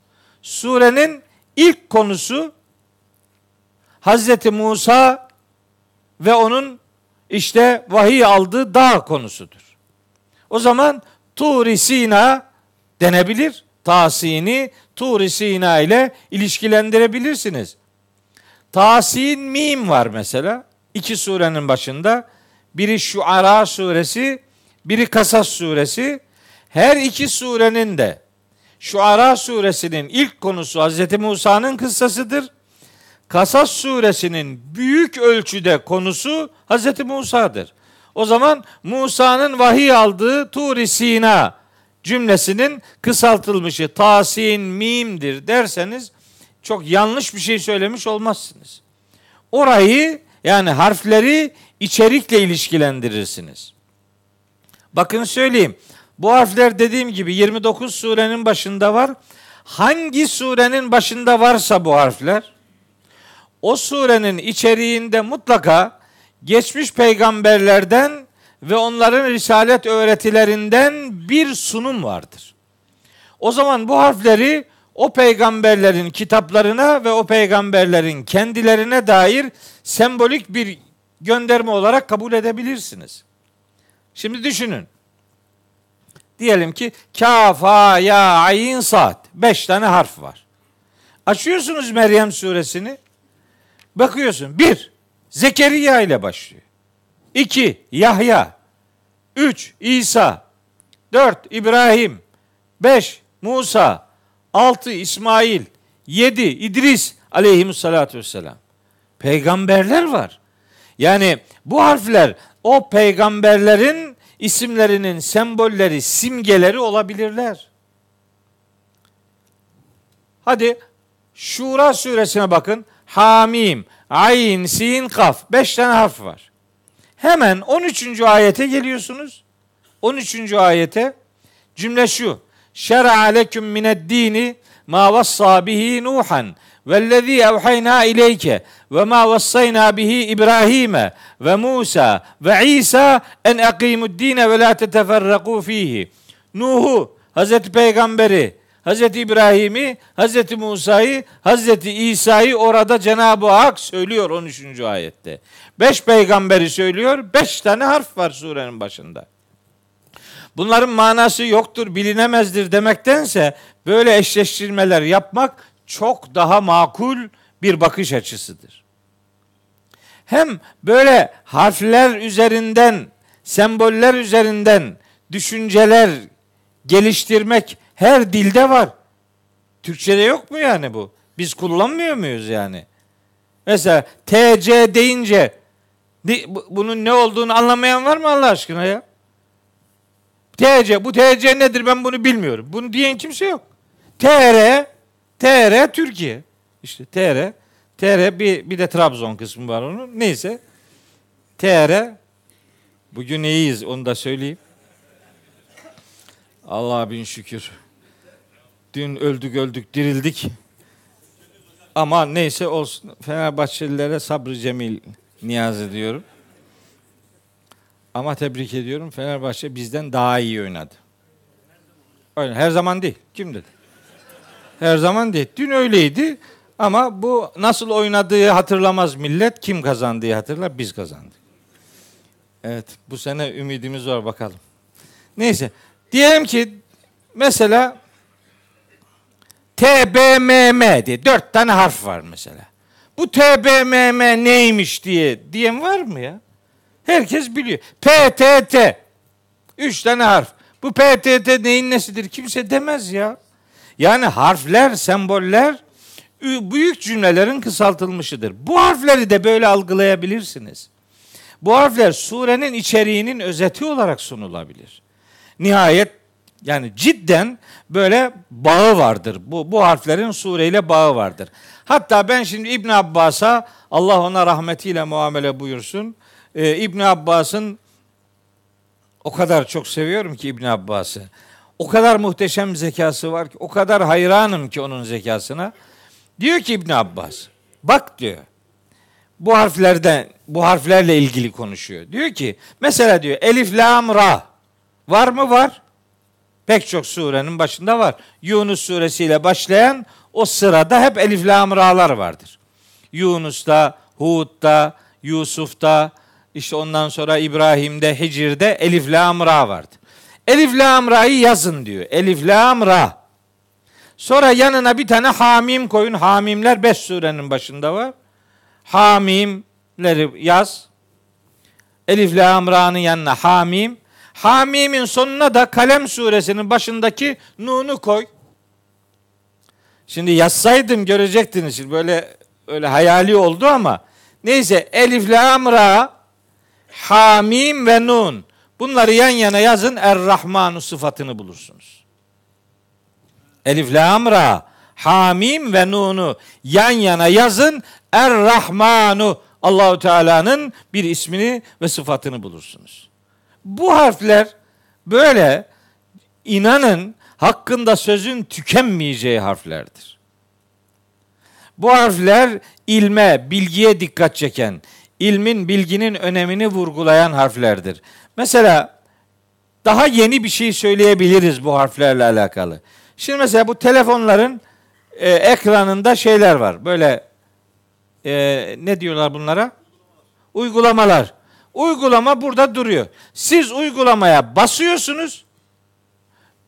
A: Surenin ilk konusu Hazreti Musa ve onun işte vahiy aldığı dağ konusudur. O zaman Turi Sina denebilir. Tasini Turi Sina ile ilişkilendirebilirsiniz. Tasin mim var mesela. iki surenin başında. Biri Şuara suresi, biri Kasas suresi. Her iki surenin de Şuara suresinin ilk konusu Hz. Musa'nın kıssasıdır. Kasas suresinin büyük ölçüde konusu Hz. Musa'dır. O zaman Musa'nın vahiy aldığı Turi Sina cümlesinin kısaltılmışı tasin mimdir derseniz çok yanlış bir şey söylemiş olmazsınız. Orayı yani harfleri içerikle ilişkilendirirsiniz. Bakın söyleyeyim. Bu harfler dediğim gibi 29 surenin başında var. Hangi surenin başında varsa bu harfler o surenin içeriğinde mutlaka geçmiş peygamberlerden ve onların risalet öğretilerinden bir sunum vardır. O zaman bu harfleri o peygamberlerin kitaplarına ve o peygamberlerin kendilerine dair sembolik bir gönderme olarak kabul edebilirsiniz. Şimdi düşünün. Diyelim ki kafa ya ayin saat. Beş tane harf var. Açıyorsunuz Meryem suresini. Bakıyorsun. Bir, Zekeriya ile başlıyor. İki, Yahya. Üç, İsa. Dört, İbrahim. Beş, Musa. Altı, İsmail. Yedi, İdris aleyhissalatu vesselam. Peygamberler var. Yani bu harfler o peygamberlerin isimlerinin sembolleri, simgeleri olabilirler. Hadi Şura suresine bakın. Hamim, Ayn, Sin, Kaf. Beş tane harf var. Hemen 13. ayete geliyorsunuz. 13. ayete cümle şu. Şer'a leküm mined dini ma vassa bihi Nuhan vellezî evhayna ileyke ve ma vassayna bihi İbrahim'e ve Musa ve İsa en ekimud dine ve la teteferraku fihi. Nuh'u, Hazreti Peygamberi, Hazreti İbrahim'i, Hazreti Musa'yı, Hazreti İsa'yı orada Cenab-ı Hak söylüyor 13. ayette. Beş peygamberi söylüyor, beş tane harf var surenin başında. Bunların manası yoktur, bilinemezdir demektense böyle eşleştirmeler yapmak çok daha makul bir bakış açısıdır. Hem böyle harfler üzerinden, semboller üzerinden düşünceler geliştirmek her dilde var. Türkçede yok mu yani bu? Biz kullanmıyor muyuz yani? Mesela TC deyince bunun ne olduğunu anlamayan var mı Allah aşkına ya? TC, bu TC nedir ben bunu bilmiyorum. Bunu diyen kimse yok. TR, TR Türkiye. İşte TR, TR bir, bir de Trabzon kısmı var onun. Neyse. TR, bugün iyiyiz onu da söyleyeyim. Allah'a bin şükür. Dün öldük öldük dirildik. Ama neyse olsun. Fenerbahçelilere sabrı cemil niyaz ediyorum. Ama tebrik ediyorum. Fenerbahçe bizden daha iyi oynadı. Öyle, her zaman değil. Kim dedi? Her zaman değil. Dün öyleydi. Ama bu nasıl oynadığı hatırlamaz millet. Kim kazandığı hatırlar. Biz kazandık. Evet. Bu sene ümidimiz var bakalım. Neyse. Diyelim ki mesela TBMM diye dört tane harf var mesela. Bu TBMM neymiş diye diyen var mı ya? Herkes biliyor. PTT. Üç tane harf. Bu PTT neyin nesidir? Kimse demez ya. Yani harfler, semboller büyük cümlelerin kısaltılmışıdır. Bu harfleri de böyle algılayabilirsiniz. Bu harfler surenin içeriğinin özeti olarak sunulabilir. Nihayet yani cidden böyle bağı vardır. Bu, bu harflerin sureyle bağı vardır. Hatta ben şimdi İbn Abbas'a Allah ona rahmetiyle muamele buyursun. Ee, İbn Abbas'ın o kadar çok seviyorum ki İbn Abbas'ı. O kadar muhteşem zekası var ki, o kadar hayranım ki onun zekasına. Diyor ki İbn Abbas, bak diyor. Bu harflerden, bu harflerle ilgili konuşuyor. Diyor ki, mesela diyor Elif, Lam, Ra. Var mı? Var. Pek çok surenin başında var. Yunus suresiyle başlayan o sırada hep Elif, Lam, Ra'lar vardır. Yunus'ta, Hud'da, Yusuf'ta, işte ondan sonra İbrahim'de, Hicr'de Elif, Lam, Ra vardır. Elif lam ra'yı yazın diyor. Elif lam ra. Sonra yanına bir tane hamim koyun. Hamimler 5 surenin başında var. Hamimleri yaz. Elif lam ra'nın yanına hamim. Hamim'in sonuna da Kalem suresinin başındaki nunu koy. Şimdi yazsaydım görecektiniz. Şimdi böyle öyle hayali oldu ama neyse Elif lam ra hamim ve nun. Bunları yan yana yazın Er-Rahmanu sıfatını bulursunuz. Elif lam ra Hamim ve Nun'u yan yana yazın Er-Rahmanu Allahu Teala'nın bir ismini ve sıfatını bulursunuz. Bu harfler böyle inanın hakkında sözün tükenmeyeceği harflerdir. Bu harfler ilme, bilgiye dikkat çeken, ilmin, bilginin önemini vurgulayan harflerdir. Mesela daha yeni bir şey söyleyebiliriz bu harflerle alakalı. Şimdi mesela bu telefonların e, ekranında şeyler var. Böyle e, ne diyorlar bunlara? Uygulamalar. Uygulama burada duruyor. Siz uygulamaya basıyorsunuz.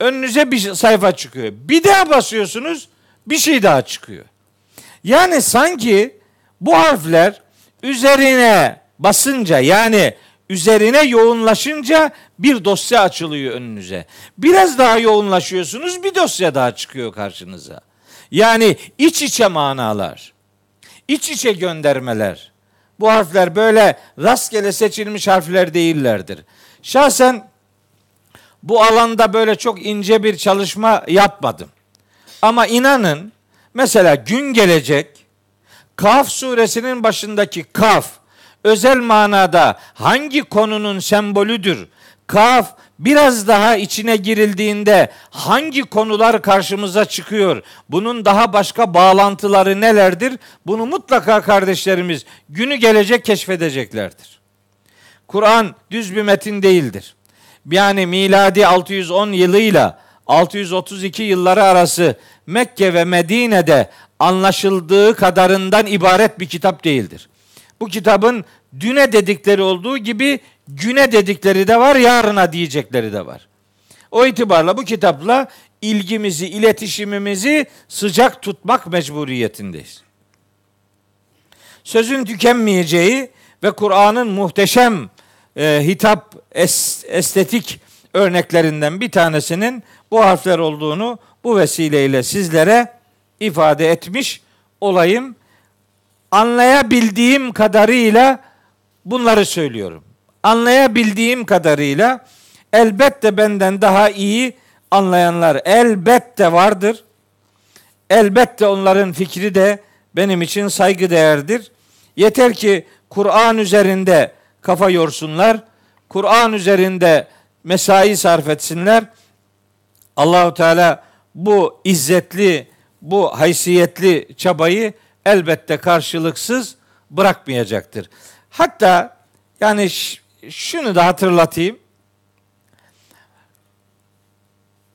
A: Önünüze bir sayfa çıkıyor. Bir daha basıyorsunuz. Bir şey daha çıkıyor. Yani sanki bu harfler üzerine basınca yani üzerine yoğunlaşınca bir dosya açılıyor önünüze. Biraz daha yoğunlaşıyorsunuz bir dosya daha çıkıyor karşınıza. Yani iç içe manalar, iç içe göndermeler. Bu harfler böyle rastgele seçilmiş harfler değillerdir. Şahsen bu alanda böyle çok ince bir çalışma yapmadım. Ama inanın mesela gün gelecek Kaf suresinin başındaki kaf özel manada hangi konunun sembolüdür? Kaf biraz daha içine girildiğinde hangi konular karşımıza çıkıyor? Bunun daha başka bağlantıları nelerdir? Bunu mutlaka kardeşlerimiz günü gelecek keşfedeceklerdir. Kur'an düz bir metin değildir. Yani miladi 610 yılıyla 632 yılları arası Mekke ve Medine'de anlaşıldığı kadarından ibaret bir kitap değildir. Bu kitabın düne dedikleri olduğu gibi güne dedikleri de var, yarına diyecekleri de var. O itibarla bu kitapla ilgimizi, iletişimimizi sıcak tutmak mecburiyetindeyiz. Sözün tükenmeyeceği ve Kur'an'ın muhteşem e, hitap es, estetik örneklerinden bir tanesinin bu harfler olduğunu bu vesileyle sizlere ifade etmiş olayım anlayabildiğim kadarıyla bunları söylüyorum. Anlayabildiğim kadarıyla elbette benden daha iyi anlayanlar elbette vardır. Elbette onların fikri de benim için saygı değerdir. Yeter ki Kur'an üzerinde kafa yorsunlar. Kur'an üzerinde mesai sarf etsinler. Allahu Teala bu izzetli, bu haysiyetli çabayı elbette karşılıksız bırakmayacaktır. Hatta yani şunu da hatırlatayım.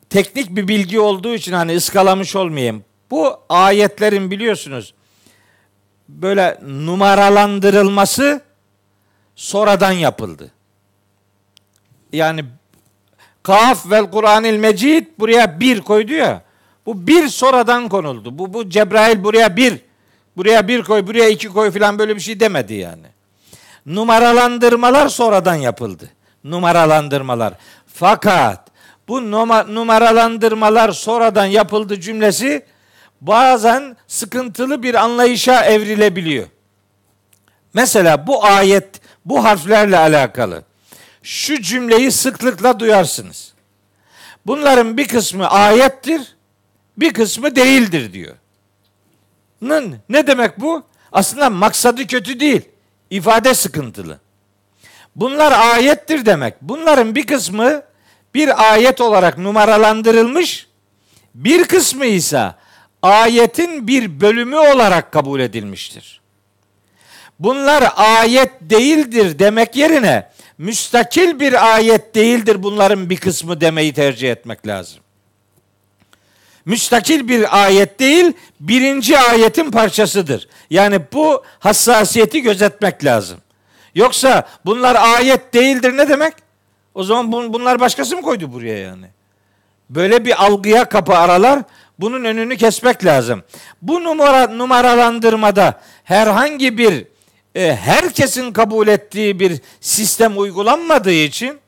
A: Teknik bir bilgi olduğu için hani ıskalamış olmayayım. Bu ayetlerin biliyorsunuz böyle numaralandırılması sonradan yapıldı. Yani Kaf vel Kur'anil Mecid buraya bir koydu ya. Bu bir sonradan konuldu. Bu, bu Cebrail buraya bir Buraya bir koy, buraya iki koy falan böyle bir şey demedi yani. Numaralandırmalar sonradan yapıldı. Numaralandırmalar. Fakat bu numaralandırmalar sonradan yapıldı cümlesi bazen sıkıntılı bir anlayışa evrilebiliyor. Mesela bu ayet bu harflerle alakalı şu cümleyi sıklıkla duyarsınız. Bunların bir kısmı ayettir, bir kısmı değildir diyor. Ne demek bu? Aslında maksadı kötü değil. İfade sıkıntılı. Bunlar ayettir demek. Bunların bir kısmı bir ayet olarak numaralandırılmış, bir kısmı ise ayetin bir bölümü olarak kabul edilmiştir. Bunlar ayet değildir demek yerine müstakil bir ayet değildir bunların bir kısmı demeyi tercih etmek lazım. Müstakil bir ayet değil, birinci ayetin parçasıdır. Yani bu hassasiyeti gözetmek lazım. Yoksa bunlar ayet değildir ne demek? O zaman bunlar başkası mı koydu buraya yani? Böyle bir algıya kapı aralar. Bunun önünü kesmek lazım. Bu numara numaralandırmada herhangi bir e, herkesin kabul ettiği bir sistem uygulanmadığı için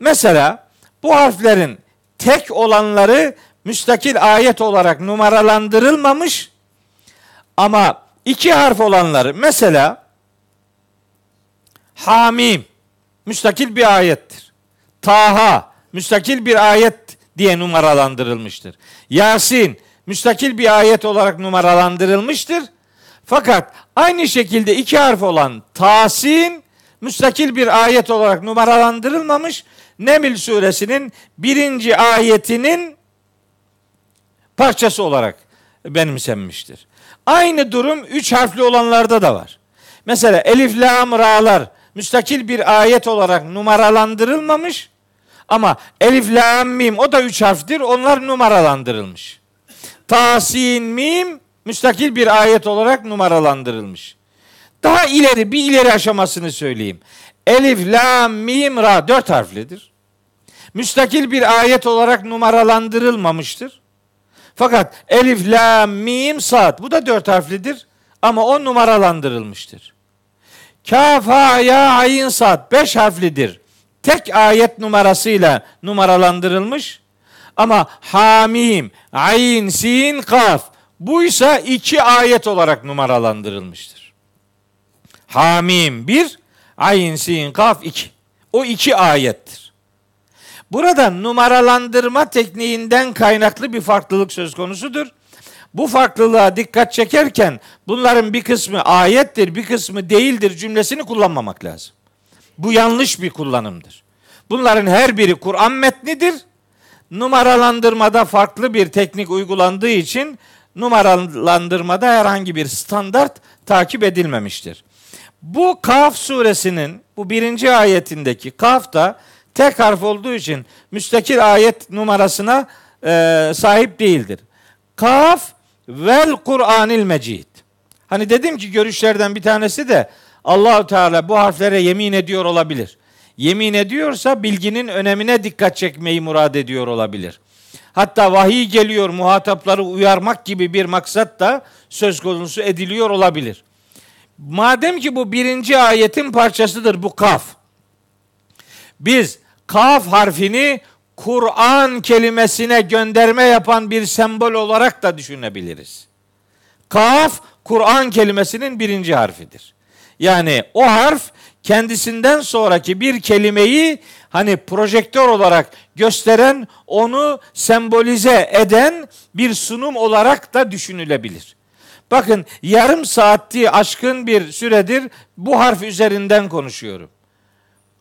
A: mesela bu harflerin tek olanları müstakil ayet olarak numaralandırılmamış ama iki harf olanları mesela Hamim müstakil bir ayettir. Taha müstakil bir ayet diye numaralandırılmıştır. Yasin müstakil bir ayet olarak numaralandırılmıştır. Fakat aynı şekilde iki harf olan Tasin müstakil bir ayet olarak numaralandırılmamış. Nemil suresinin birinci ayetinin parçası olarak benimsenmiştir. Aynı durum üç harfli olanlarda da var. Mesela elif, lam, ra'lar müstakil bir ayet olarak numaralandırılmamış ama elif, lam, mim o da üç harftir. Onlar numaralandırılmış. Tasin, mim müstakil bir ayet olarak numaralandırılmış. Daha ileri bir ileri aşamasını söyleyeyim. Elif, lam, mim, ra dört harflidir. Müstakil bir ayet olarak numaralandırılmamıştır. Fakat elif, la, mim, sad bu da dört harflidir ama o numaralandırılmıştır. Kaf, ha, ya, ayin, sad beş harflidir. Tek ayet numarasıyla numaralandırılmış ama hamim, ayin, sin, kaf bu ise iki ayet olarak numaralandırılmıştır. Hamim bir, ayin, sin, kaf iki. O iki ayettir. Burada numaralandırma tekniğinden kaynaklı bir farklılık söz konusudur. Bu farklılığa dikkat çekerken bunların bir kısmı ayettir, bir kısmı değildir cümlesini kullanmamak lazım. Bu yanlış bir kullanımdır. Bunların her biri Kur'an metnidir. Numaralandırmada farklı bir teknik uygulandığı için numaralandırmada herhangi bir standart takip edilmemiştir. Bu Kaf suresinin bu birinci ayetindeki Kaf da tek harf olduğu için müstakil ayet numarasına e, sahip değildir. Kaf vel Kur'anil Mecid. Hani dedim ki görüşlerden bir tanesi de Allahu Teala bu harflere yemin ediyor olabilir. Yemin ediyorsa bilginin önemine dikkat çekmeyi murad ediyor olabilir. Hatta vahiy geliyor muhatapları uyarmak gibi bir maksat da söz konusu ediliyor olabilir. Madem ki bu birinci ayetin parçasıdır bu kaf. Biz kaf harfini Kur'an kelimesine gönderme yapan bir sembol olarak da düşünebiliriz. Kaf Kur'an kelimesinin birinci harfidir. Yani o harf kendisinden sonraki bir kelimeyi hani projektör olarak gösteren, onu sembolize eden bir sunum olarak da düşünülebilir. Bakın yarım saati aşkın bir süredir bu harf üzerinden konuşuyorum.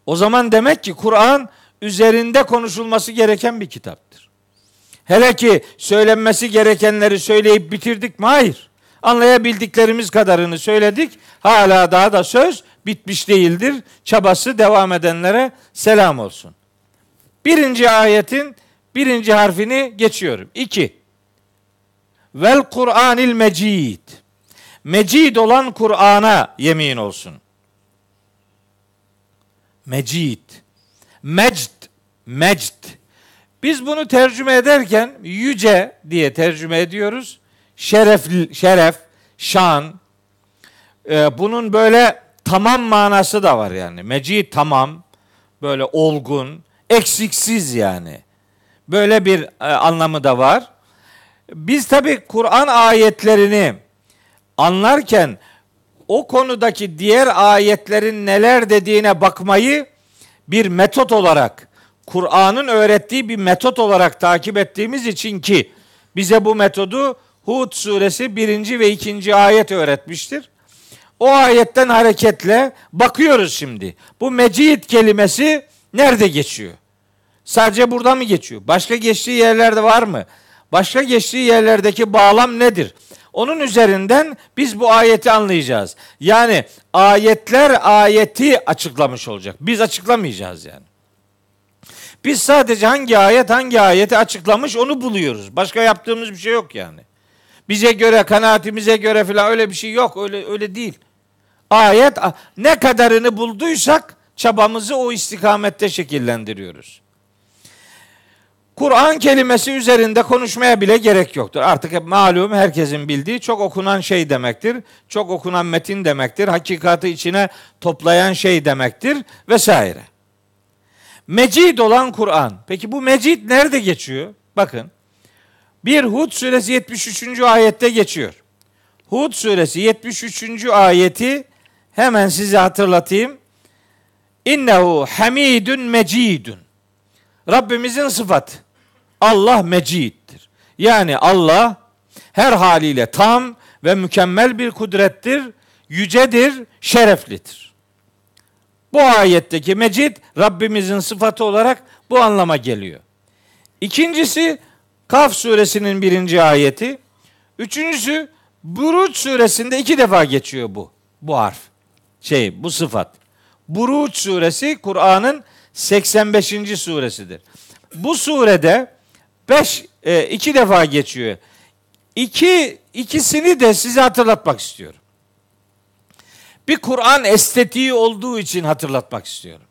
A: O zaman demek ki Kur'an üzerinde konuşulması gereken bir kitaptır. Hele ki söylenmesi gerekenleri söyleyip bitirdik mi? Hayır. Anlayabildiklerimiz kadarını söyledik. Hala daha da söz bitmiş değildir. Çabası devam edenlere selam olsun. Birinci ayetin birinci harfini geçiyorum. İki. Vel Kur'anil Mecid. Mecid olan Kur'an'a yemin olsun. Mecid. Mecd. Mecd. Biz bunu tercüme ederken yüce diye tercüme ediyoruz. Şeref, şeref, şan. Ee, bunun böyle tamam manası da var yani. Mecid tamam, böyle olgun, eksiksiz yani. Böyle bir e, anlamı da var. Biz tabi Kur'an ayetlerini anlarken o konudaki diğer ayetlerin neler dediğine bakmayı bir metot olarak Kur'an'ın öğrettiği bir metot olarak takip ettiğimiz için ki bize bu metodu Hud suresi birinci ve ikinci ayet öğretmiştir. O ayetten hareketle bakıyoruz şimdi. Bu mecid kelimesi nerede geçiyor? Sadece burada mı geçiyor? Başka geçtiği yerlerde var mı? Başka geçtiği yerlerdeki bağlam nedir? Onun üzerinden biz bu ayeti anlayacağız. Yani ayetler ayeti açıklamış olacak. Biz açıklamayacağız yani. Biz sadece hangi ayet hangi ayeti açıklamış onu buluyoruz. Başka yaptığımız bir şey yok yani. Bize göre, kanaatimize göre falan öyle bir şey yok. Öyle öyle değil. Ayet ne kadarını bulduysak çabamızı o istikamette şekillendiriyoruz. Kur'an kelimesi üzerinde konuşmaya bile gerek yoktur. Artık malum herkesin bildiği çok okunan şey demektir. Çok okunan metin demektir. Hakikati içine toplayan şey demektir vesaire. Mecid olan Kur'an. Peki bu mecid nerede geçiyor? Bakın. Bir Hud suresi 73. ayette geçiyor. Hud suresi 73. ayeti hemen size hatırlatayım. İnnehu hamidun mecidun. Rabbimizin sıfatı. Allah meciddir. Yani Allah her haliyle tam ve mükemmel bir kudrettir, yücedir, şereflidir. Bu ayetteki mecid Rabbimizin sıfatı olarak bu anlama geliyor. İkincisi Kaf suresinin birinci ayeti. Üçüncüsü Buruç suresinde iki defa geçiyor bu. Bu harf. Şey bu sıfat. Buruç suresi Kur'an'ın 85. suresidir. Bu surede 5 e, iki defa geçiyor. İki ikisini de size hatırlatmak istiyorum. Bir Kur'an estetiği olduğu için hatırlatmak istiyorum.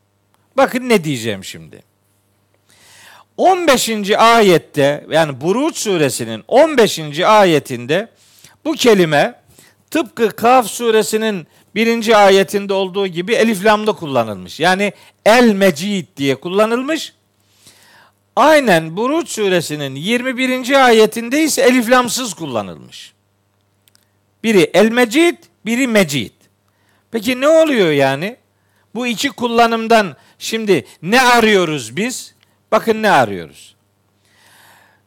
A: Bakın ne diyeceğim şimdi. 15. ayette yani Buruç suresinin 15. ayetinde bu kelime tıpkı Kaf suresinin birinci ayetinde olduğu gibi elif lamda kullanılmış. Yani el mecid diye kullanılmış. Aynen Buruç suresinin 21. ayetinde ise elif lamsız kullanılmış. Biri el mecid, biri mecid. Peki ne oluyor yani? Bu iki kullanımdan şimdi ne arıyoruz biz? Bakın ne arıyoruz.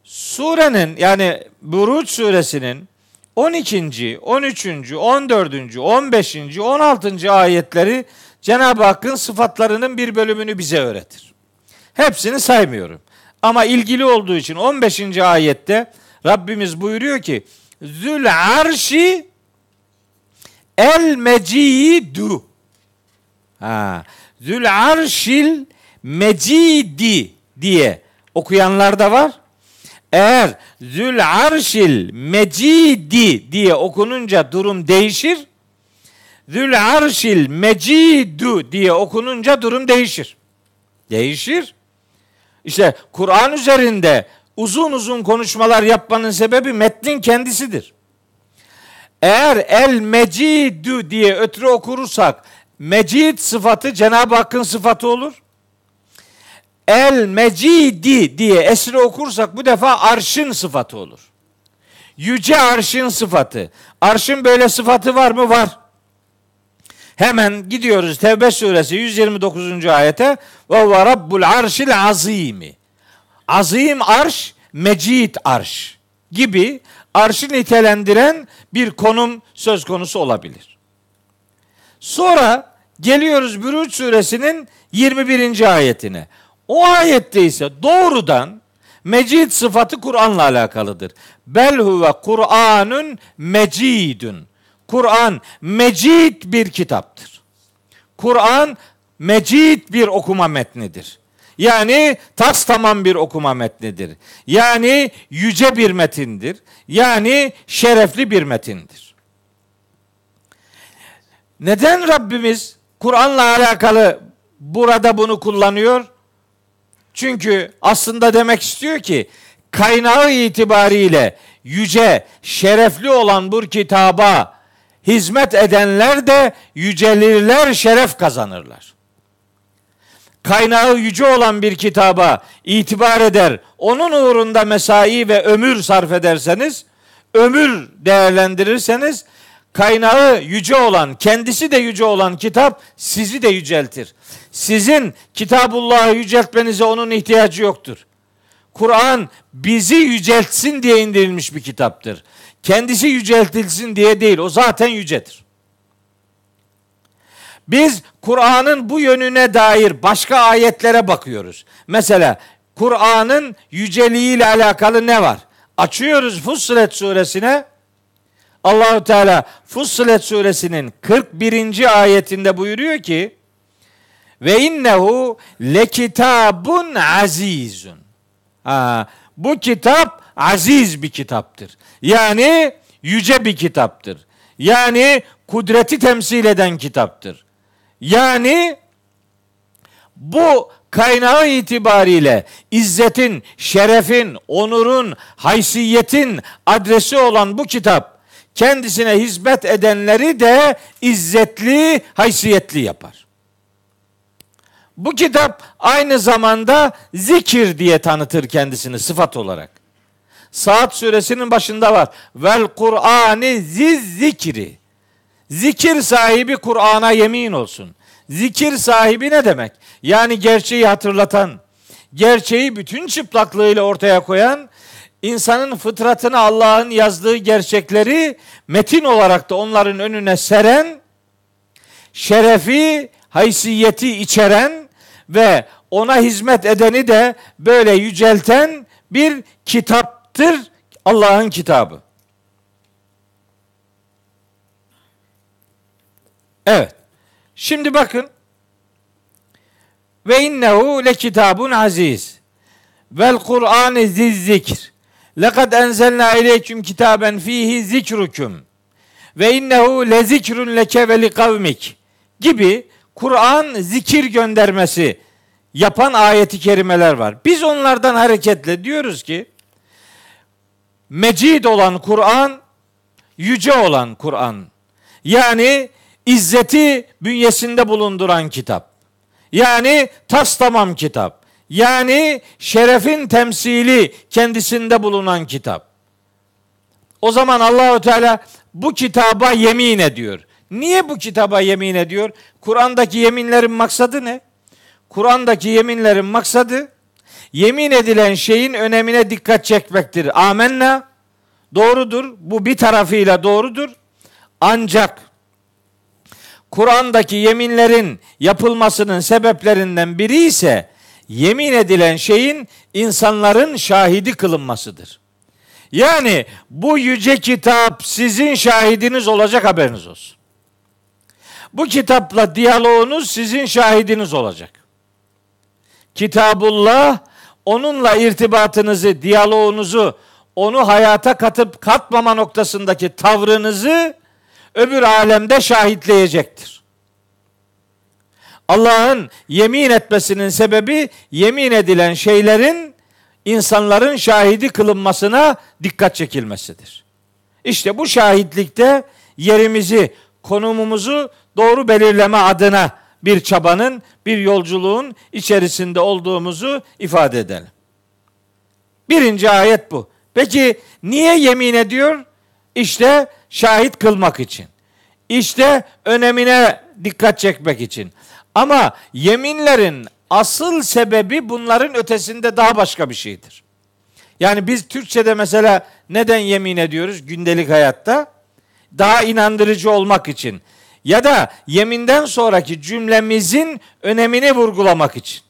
A: Surenin yani Buruç suresinin 12. 13. 14. 15. 16. ayetleri Cenab-ı Hakk'ın sıfatlarının bir bölümünü bize öğretir. Hepsini saymıyorum. Ama ilgili olduğu için 15. ayette Rabbimiz buyuruyor ki Zül arşi el mecidu. Ha. Zül arşil mecidi diye okuyanlar da var. Eğer Zül arşil mecidi diye okununca durum değişir. Zül arşil mecidu diye okununca durum değişir. Değişir. İşte Kur'an üzerinde uzun uzun konuşmalar yapmanın sebebi metnin kendisidir. Eğer el mecidü diye ötürü okursak mecid sıfatı Cenab-ı Hakk'ın sıfatı olur. El mecidi diye esri okursak bu defa arşın sıfatı olur. Yüce arşın sıfatı. Arşın böyle sıfatı var mı? Var. Hemen gidiyoruz Tevbe suresi 129. ayete. Ve ve rabbul arşil azimi. Azim arş, mecid arş gibi arşı nitelendiren bir konum söz konusu olabilir. Sonra geliyoruz Bürüç suresinin 21. ayetine. O ayette ise doğrudan mecid sıfatı Kur'an'la alakalıdır. Bel huve Kur'anun mecidun. Kur'an mecid bir kitaptır. Kur'an mecid bir okuma metnidir. Yani tas tamam bir okuma metnidir. Yani yüce bir metindir. Yani şerefli bir metindir. Neden Rabbimiz Kur'an'la alakalı burada bunu kullanıyor? Çünkü aslında demek istiyor ki kaynağı itibariyle yüce, şerefli olan bu kitaba hizmet edenler de yücelirler, şeref kazanırlar. Kaynağı yüce olan bir kitaba itibar eder, onun uğrunda mesai ve ömür sarf ederseniz, ömür değerlendirirseniz kaynağı yüce olan, kendisi de yüce olan kitap sizi de yüceltir. Sizin Kitabullah'ı yüceltmenize onun ihtiyacı yoktur. Kur'an bizi yüceltsin diye indirilmiş bir kitaptır. Kendisi yüceltilsin diye değil. O zaten yücedir. Biz Kur'an'ın bu yönüne dair başka ayetlere bakıyoruz. Mesela Kur'an'ın yüceliği ile alakalı ne var? Açıyoruz Fussilet suresine. Allahu Teala Fussilet suresinin 41. ayetinde buyuruyor ki ve innehu lekitabun azizun. Ha, bu kitap aziz bir kitaptır. Yani yüce bir kitaptır. Yani kudreti temsil eden kitaptır. Yani bu kaynağı itibariyle izzetin, şerefin, onurun, haysiyetin adresi olan bu kitap kendisine hizmet edenleri de izzetli, haysiyetli yapar. Bu kitap aynı zamanda zikir diye tanıtır kendisini sıfat olarak. Saat suresinin başında var. Vel Kur'ani ziz zikri. Zikir sahibi Kur'an'a yemin olsun. Zikir sahibi ne demek? Yani gerçeği hatırlatan, gerçeği bütün çıplaklığıyla ortaya koyan, insanın fıtratına Allah'ın yazdığı gerçekleri metin olarak da onların önüne seren, şerefi, haysiyeti içeren ve ona hizmet edeni de böyle yücelten bir kitaptır Allah'ın kitabı. Evet. Şimdi bakın. Ve innehu le kitabun aziz. Vel Kur'an ziz zikr. Lekad enzelna ileyküm kitaben fihi zikrukum. Ve innehu le zikrun leke ve li kavmik. Gibi Kur'an zikir göndermesi yapan ayeti kerimeler var. Biz onlardan hareketle diyoruz ki mecid olan Kur'an yüce olan Kur'an. Yani izzeti bünyesinde bulunduran kitap. Yani tas tamam kitap. Yani şerefin temsili kendisinde bulunan kitap. O zaman Allahu Teala bu kitaba yemin ediyor. Niye bu kitaba yemin ediyor? Kur'an'daki yeminlerin maksadı ne? Kur'an'daki yeminlerin maksadı yemin edilen şeyin önemine dikkat çekmektir. Amenna doğrudur. Bu bir tarafıyla doğrudur. Ancak Kur'an'daki yeminlerin yapılmasının sebeplerinden biri ise yemin edilen şeyin insanların şahidi kılınmasıdır. Yani bu yüce kitap sizin şahidiniz olacak haberiniz olsun. Bu kitapla diyaloğunuz sizin şahidiniz olacak. Kitabullah onunla irtibatınızı, diyaloğunuzu, onu hayata katıp katmama noktasındaki tavrınızı öbür alemde şahitleyecektir. Allah'ın yemin etmesinin sebebi yemin edilen şeylerin insanların şahidi kılınmasına dikkat çekilmesidir. İşte bu şahitlikte yerimizi, konumumuzu doğru belirleme adına bir çabanın, bir yolculuğun içerisinde olduğumuzu ifade edelim. Birinci ayet bu. Peki niye yemin ediyor? İşte şahit kılmak için. İşte önemine dikkat çekmek için. Ama yeminlerin asıl sebebi bunların ötesinde daha başka bir şeydir. Yani biz Türkçe'de mesela neden yemin ediyoruz gündelik hayatta? Daha inandırıcı olmak için ya da yeminden sonraki cümlemizin önemini vurgulamak için.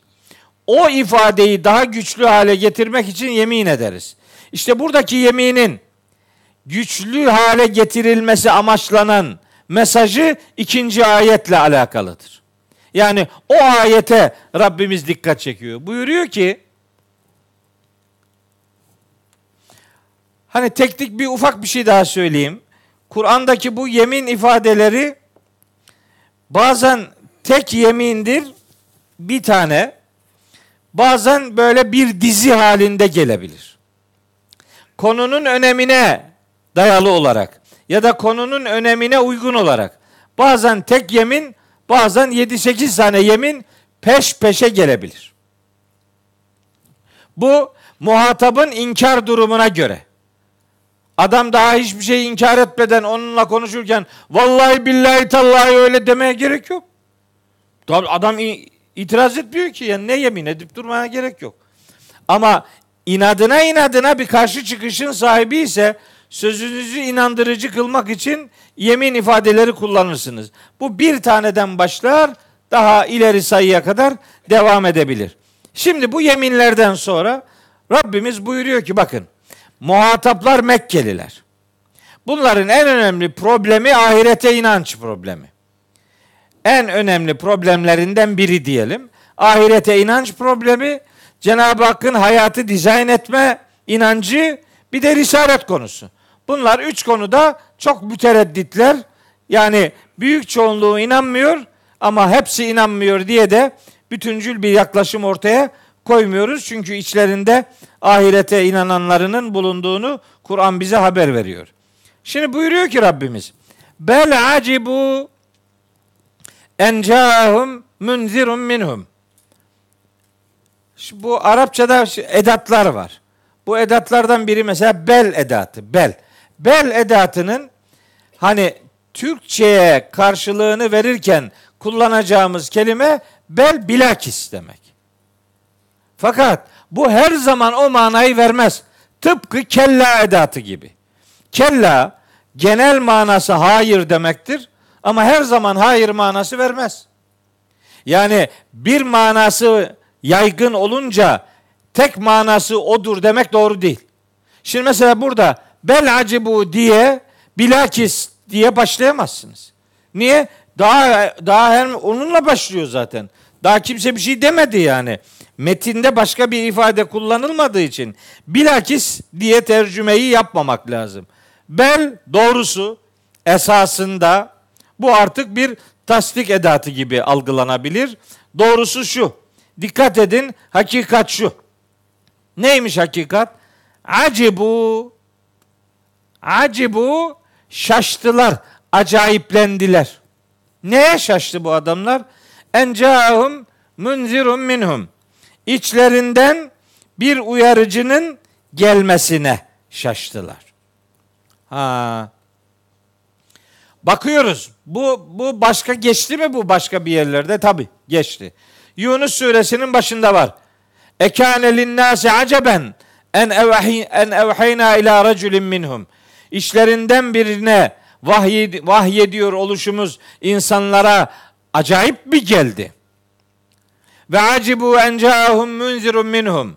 A: O ifadeyi daha güçlü hale getirmek için yemin ederiz. İşte buradaki yeminin güçlü hale getirilmesi amaçlanan mesajı ikinci ayetle alakalıdır. Yani o ayete Rabbimiz dikkat çekiyor. Buyuruyor ki hani teknik bir ufak bir şey daha söyleyeyim. Kur'an'daki bu yemin ifadeleri bazen tek yemindir bir tane bazen böyle bir dizi halinde gelebilir. Konunun önemine dayalı olarak ya da konunun önemine uygun olarak bazen tek yemin bazen 7-8 tane yemin peş peşe gelebilir. Bu muhatabın inkar durumuna göre. Adam daha hiçbir şey inkar etmeden onunla konuşurken vallahi billahi tallahi öyle demeye gerek yok. Adam itiraz etmiyor ki yani ne yemin edip durmaya gerek yok. Ama inadına inadına bir karşı çıkışın sahibi ise sözünüzü inandırıcı kılmak için yemin ifadeleri kullanırsınız. Bu bir taneden başlar daha ileri sayıya kadar devam edebilir. Şimdi bu yeminlerden sonra Rabbimiz buyuruyor ki bakın muhataplar Mekkeliler. Bunların en önemli problemi ahirete inanç problemi. En önemli problemlerinden biri diyelim. Ahirete inanç problemi, Cenab-ı Hakk'ın hayatı dizayn etme inancı, bir de risalet konusu. Bunlar üç konuda çok müteredditler. Yani büyük çoğunluğu inanmıyor ama hepsi inanmıyor diye de bütüncül bir yaklaşım ortaya koymuyoruz. Çünkü içlerinde ahirete inananlarının bulunduğunu Kur'an bize haber veriyor. Şimdi buyuruyor ki Rabbimiz Bel acibu en ca'ahum munzirun minhum. Bu Arapçada edatlar var. Bu edatlardan biri mesela bel edatı. Bel. Bel edatının hani Türkçe'ye karşılığını verirken kullanacağımız kelime bel bilakis demek. Fakat bu her zaman o manayı vermez. Tıpkı kella edatı gibi. Kella genel manası hayır demektir ama her zaman hayır manası vermez. Yani bir manası yaygın olunca tek manası odur demek doğru değil. Şimdi mesela burada bel acibu diye bilakis diye başlayamazsınız. Niye? Daha daha hem onunla başlıyor zaten. Daha kimse bir şey demedi yani. Metinde başka bir ifade kullanılmadığı için bilakis diye tercümeyi yapmamak lazım. Bel doğrusu esasında bu artık bir tasdik edatı gibi algılanabilir. Doğrusu şu. Dikkat edin hakikat şu. Neymiş hakikat? Acibu Acibu şaştılar, acayiplendiler. Neye şaştı bu adamlar? Encahum munzirun minhum. İçlerinden bir uyarıcının gelmesine şaştılar. Ha. Bakıyoruz. Bu bu başka geçti mi bu başka bir yerlerde? Tabi geçti. Yunus suresinin başında var. Ekâne linnâsi aceben en en evhayna ila raculin minhum. İşlerinden birine vahyediyor oluşumuz insanlara acayip bir geldi. Ve acibu en caahum munzirun minhum.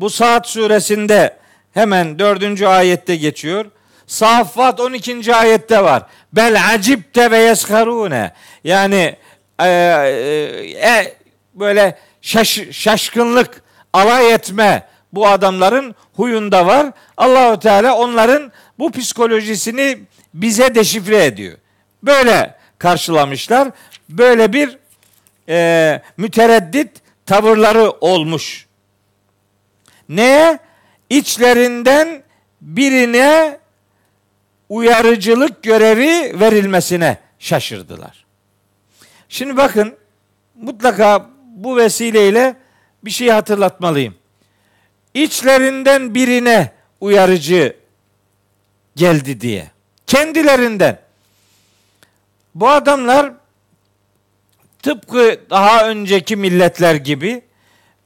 A: Bu Saat suresinde hemen dördüncü ayette geçiyor. Saffat 12. ayette var. Bel acipte ve yeskarune. Yani e, e, e, böyle şaş, şaşkınlık, alay etme bu adamların huyunda var. Allahu Teala onların bu psikolojisini bize deşifre ediyor. Böyle karşılamışlar. Böyle bir e, mütereddit tavırları olmuş. Ne? İçlerinden birine uyarıcılık görevi verilmesine şaşırdılar. Şimdi bakın mutlaka bu vesileyle bir şey hatırlatmalıyım. İçlerinden birine uyarıcı geldi diye. Kendilerinden. Bu adamlar tıpkı daha önceki milletler gibi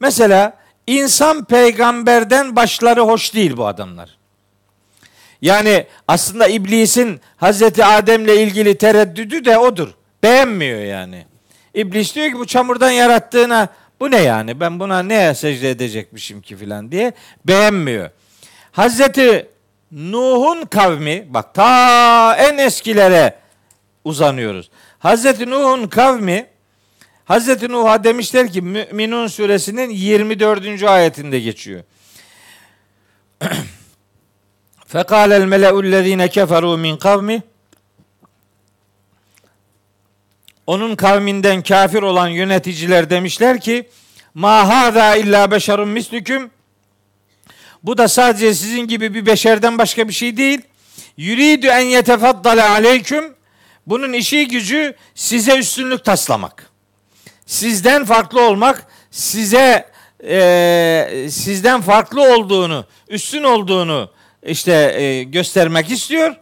A: mesela insan peygamberden başları hoş değil bu adamlar. Yani aslında iblisin Hazreti Adem'le ilgili tereddüdü de odur. Beğenmiyor yani. İblis diyor ki bu çamurdan yarattığına bu ne yani ben buna neye secde edecekmişim ki filan diye beğenmiyor. Hazreti Nuh'un kavmi bak ta en eskilere uzanıyoruz. Hazreti Nuh'un kavmi Hazreti Nuh'a demişler ki Müminun suresinin 24. ayetinde geçiyor. Fekal el mele'ullezine keferu min kavmi Onun kavminden kafir olan yöneticiler demişler ki Ma hâzâ illa beşerun mislüküm bu da sadece sizin gibi bir beşerden başka bir şey değil. Yuridu en yetefaddale aleyküm. Bunun işi gücü size üstünlük taslamak. Sizden farklı olmak, size e, sizden farklı olduğunu, üstün olduğunu işte e, göstermek istiyor.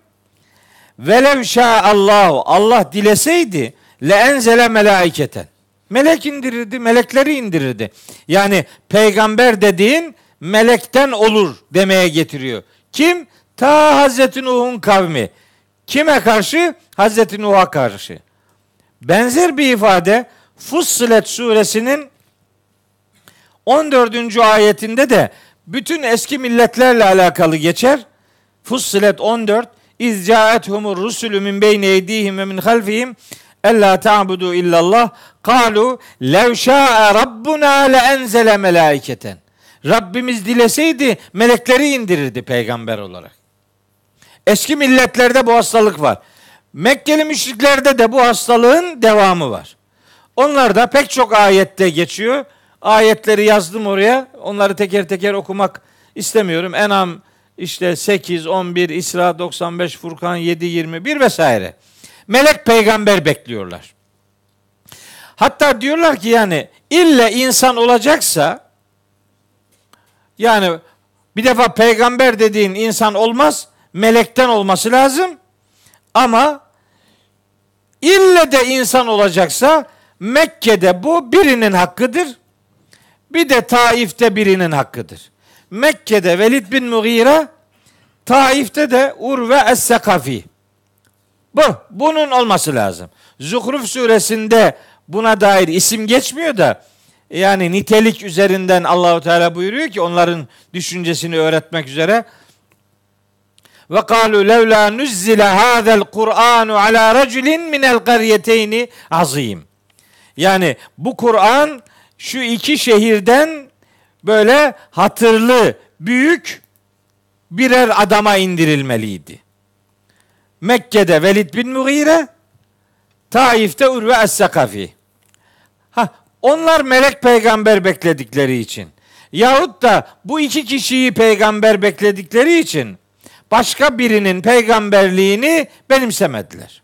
A: Velev Allahu Allah dileseydi le enzele melaiketen. Melek indirirdi, melekleri indirirdi. Yani peygamber dediğin melekten olur demeye getiriyor. Kim? Ta Hazreti Nuh'un kavmi. Kime karşı? Hazreti Nuh'a karşı. Benzer bir ifade Fussilet suresinin 14. ayetinde de bütün eski milletlerle alakalı geçer. Fussilet 14 İz ca'ethumur rusulü min beyni eydihim ve min halfihim Ella ta'budu illallah kalu lev şa'a rabbuna le enzele melaiketen. Rabbimiz dileseydi melekleri indirirdi peygamber olarak. Eski milletlerde bu hastalık var. Mekkeli müşriklerde de bu hastalığın devamı var. Onlar da pek çok ayette geçiyor. Ayetleri yazdım oraya. Onları teker teker okumak istemiyorum. Enam işte 8, 11, İsra 95, Furkan 7, 21 vesaire. Melek peygamber bekliyorlar. Hatta diyorlar ki yani ille insan olacaksa yani bir defa peygamber dediğin insan olmaz, melekten olması lazım. Ama ille de insan olacaksa Mekke'de bu birinin hakkıdır. Bir de Taif'te birinin hakkıdır. Mekke'de Velid bin Mughire, Taif'te de Urve Es-Sekafi. Bu, bunun olması lazım. Zuhruf suresinde buna dair isim geçmiyor da yani nitelik üzerinden Allahu Teala buyuruyor ki onların düşüncesini öğretmek üzere ve kalu levla nuzzile hadal Kur'anu ala raculin minel qaryeteyni azim. Yani bu Kur'an şu iki şehirden böyle hatırlı, büyük birer adama indirilmeliydi. Mekke'de Velid bin Mughire, Taif'te Urve Es-Sakafi. Ha, onlar melek peygamber bekledikleri için yahut da bu iki kişiyi peygamber bekledikleri için başka birinin peygamberliğini benimsemediler.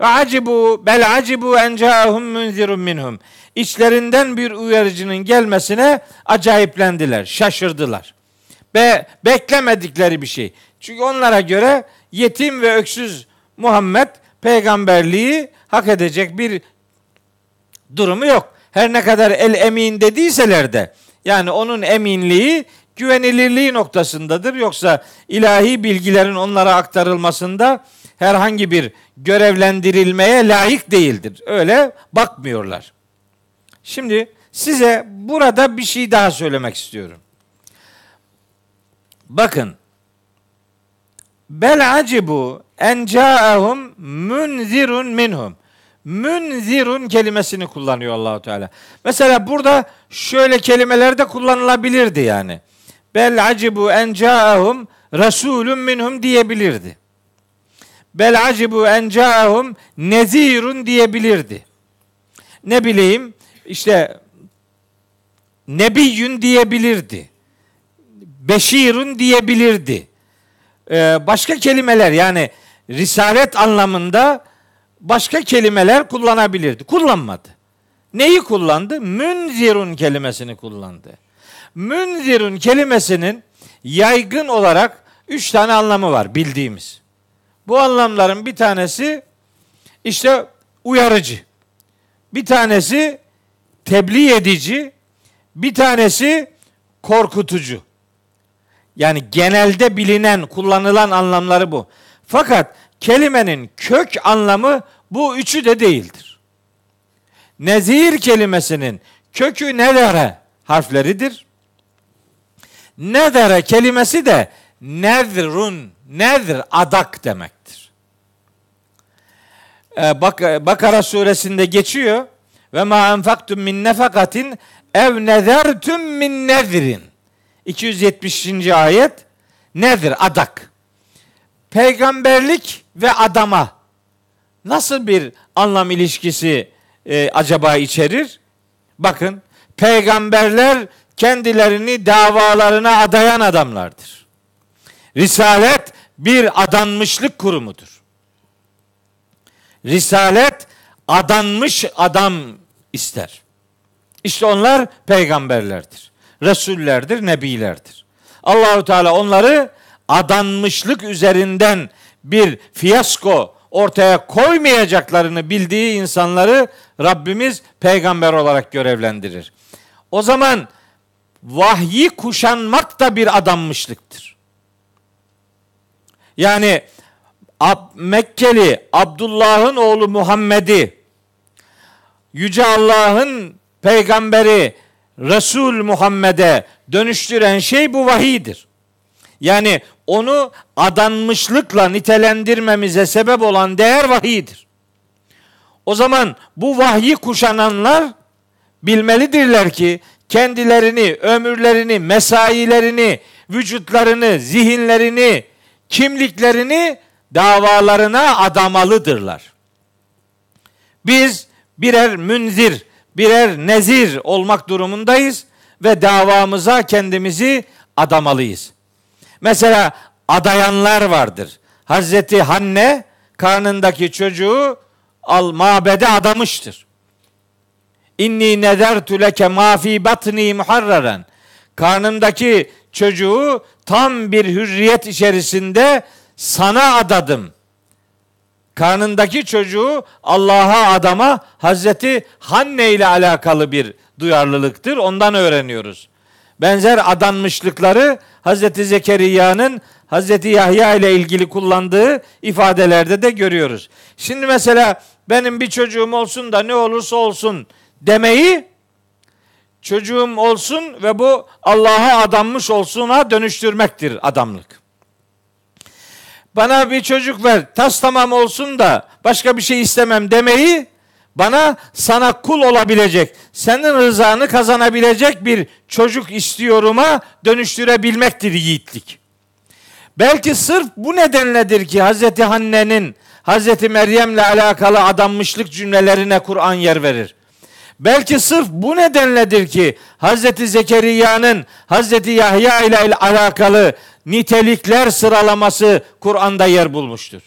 A: Ve acibu bel acibu en caahum munzirun minhum. İçlerinden bir uyarıcının gelmesine acayiplendiler, şaşırdılar. Ve beklemedikleri bir şey. Çünkü onlara göre yetim ve öksüz Muhammed peygamberliği hak edecek bir durumu yok. Her ne kadar el emin dediyseler de yani onun eminliği güvenilirliği noktasındadır. Yoksa ilahi bilgilerin onlara aktarılmasında herhangi bir görevlendirilmeye layık değildir. Öyle bakmıyorlar. Şimdi size burada bir şey daha söylemek istiyorum. Bakın. Bel acibu en ca'ahum munzirun minhum. Münzirun kelimesini kullanıyor Allahu Teala. Mesela burada şöyle kelimeler de kullanılabilirdi yani. Bel acibu en ca'ahum rasulun minhum diyebilirdi. Bel acibu en ca'ahum nezirun diyebilirdi. Ne bileyim işte nebiyyün diyebilirdi. Beşirun diyebilirdi. Ee, başka kelimeler yani risalet anlamında başka kelimeler kullanabilirdi. Kullanmadı. Neyi kullandı? Münzirun kelimesini kullandı. Münzirun kelimesinin yaygın olarak üç tane anlamı var bildiğimiz. Bu anlamların bir tanesi işte uyarıcı. Bir tanesi tebliğ edici. Bir tanesi korkutucu. Yani genelde bilinen, kullanılan anlamları bu. Fakat kelimenin kök anlamı bu üçü de değildir. Nezir kelimesinin kökü nedere harfleridir. Nedere kelimesi de nedrun, nedr adak demektir. Ee, Bak Bakara suresinde geçiyor. Ve ma enfaktum min nefakatin ev nezertum min nedrin. 270. ayet nedir? Adak. Peygamberlik ve adama nasıl bir anlam ilişkisi e, acaba içerir? Bakın peygamberler kendilerini davalarına adayan adamlardır. Risalet bir adanmışlık kurumudur. Risalet adanmış adam ister. İşte onlar peygamberlerdir. Resullerdir, nebilerdir. Allahu Teala onları adanmışlık üzerinden bir fiyasko ortaya koymayacaklarını bildiği insanları Rabbimiz peygamber olarak görevlendirir. O zaman vahyi kuşanmak da bir adanmışlıktır. Yani Ab Mekkeli Abdullah'ın oğlu Muhammed'i Yüce Allah'ın peygamberi Resul Muhammed'e dönüştüren şey bu vahidir. Yani onu adanmışlıkla nitelendirmemize sebep olan değer vahidir. O zaman bu vahyi kuşananlar bilmelidirler ki kendilerini, ömürlerini, mesailerini, vücutlarını, zihinlerini, kimliklerini davalarına adamalıdırlar. Biz birer münzir, birer nezir olmak durumundayız ve davamıza kendimizi adamalıyız. Mesela adayanlar vardır. Hazreti Hanne karnındaki çocuğu al mabede adamıştır. İnni nedertu leke ma fi batni muharraran. Karnımdaki çocuğu tam bir hürriyet içerisinde sana adadım. Karnındaki çocuğu Allah'a adama Hazreti Hanne ile alakalı bir duyarlılıktır. Ondan öğreniyoruz. Benzer adanmışlıkları Hazreti Zekeriya'nın Hazreti Yahya ile ilgili kullandığı ifadelerde de görüyoruz. Şimdi mesela benim bir çocuğum olsun da ne olursa olsun demeyi çocuğum olsun ve bu Allah'a adanmış olsuna dönüştürmektir adamlık. Bana bir çocuk ver, tas tamam olsun da başka bir şey istemem demeyi bana sana kul olabilecek, senin rızanı kazanabilecek bir çocuk istiyorum'a dönüştürebilmektir yiğitlik. Belki sırf bu nedenledir ki Hazreti Hanne'nin Hazreti Meryem'le alakalı adanmışlık cümlelerine Kur'an yer verir. Belki sırf bu nedenledir ki Hazreti Zekeriya'nın Hazreti Yahya ile alakalı nitelikler sıralaması Kur'an'da yer bulmuştur.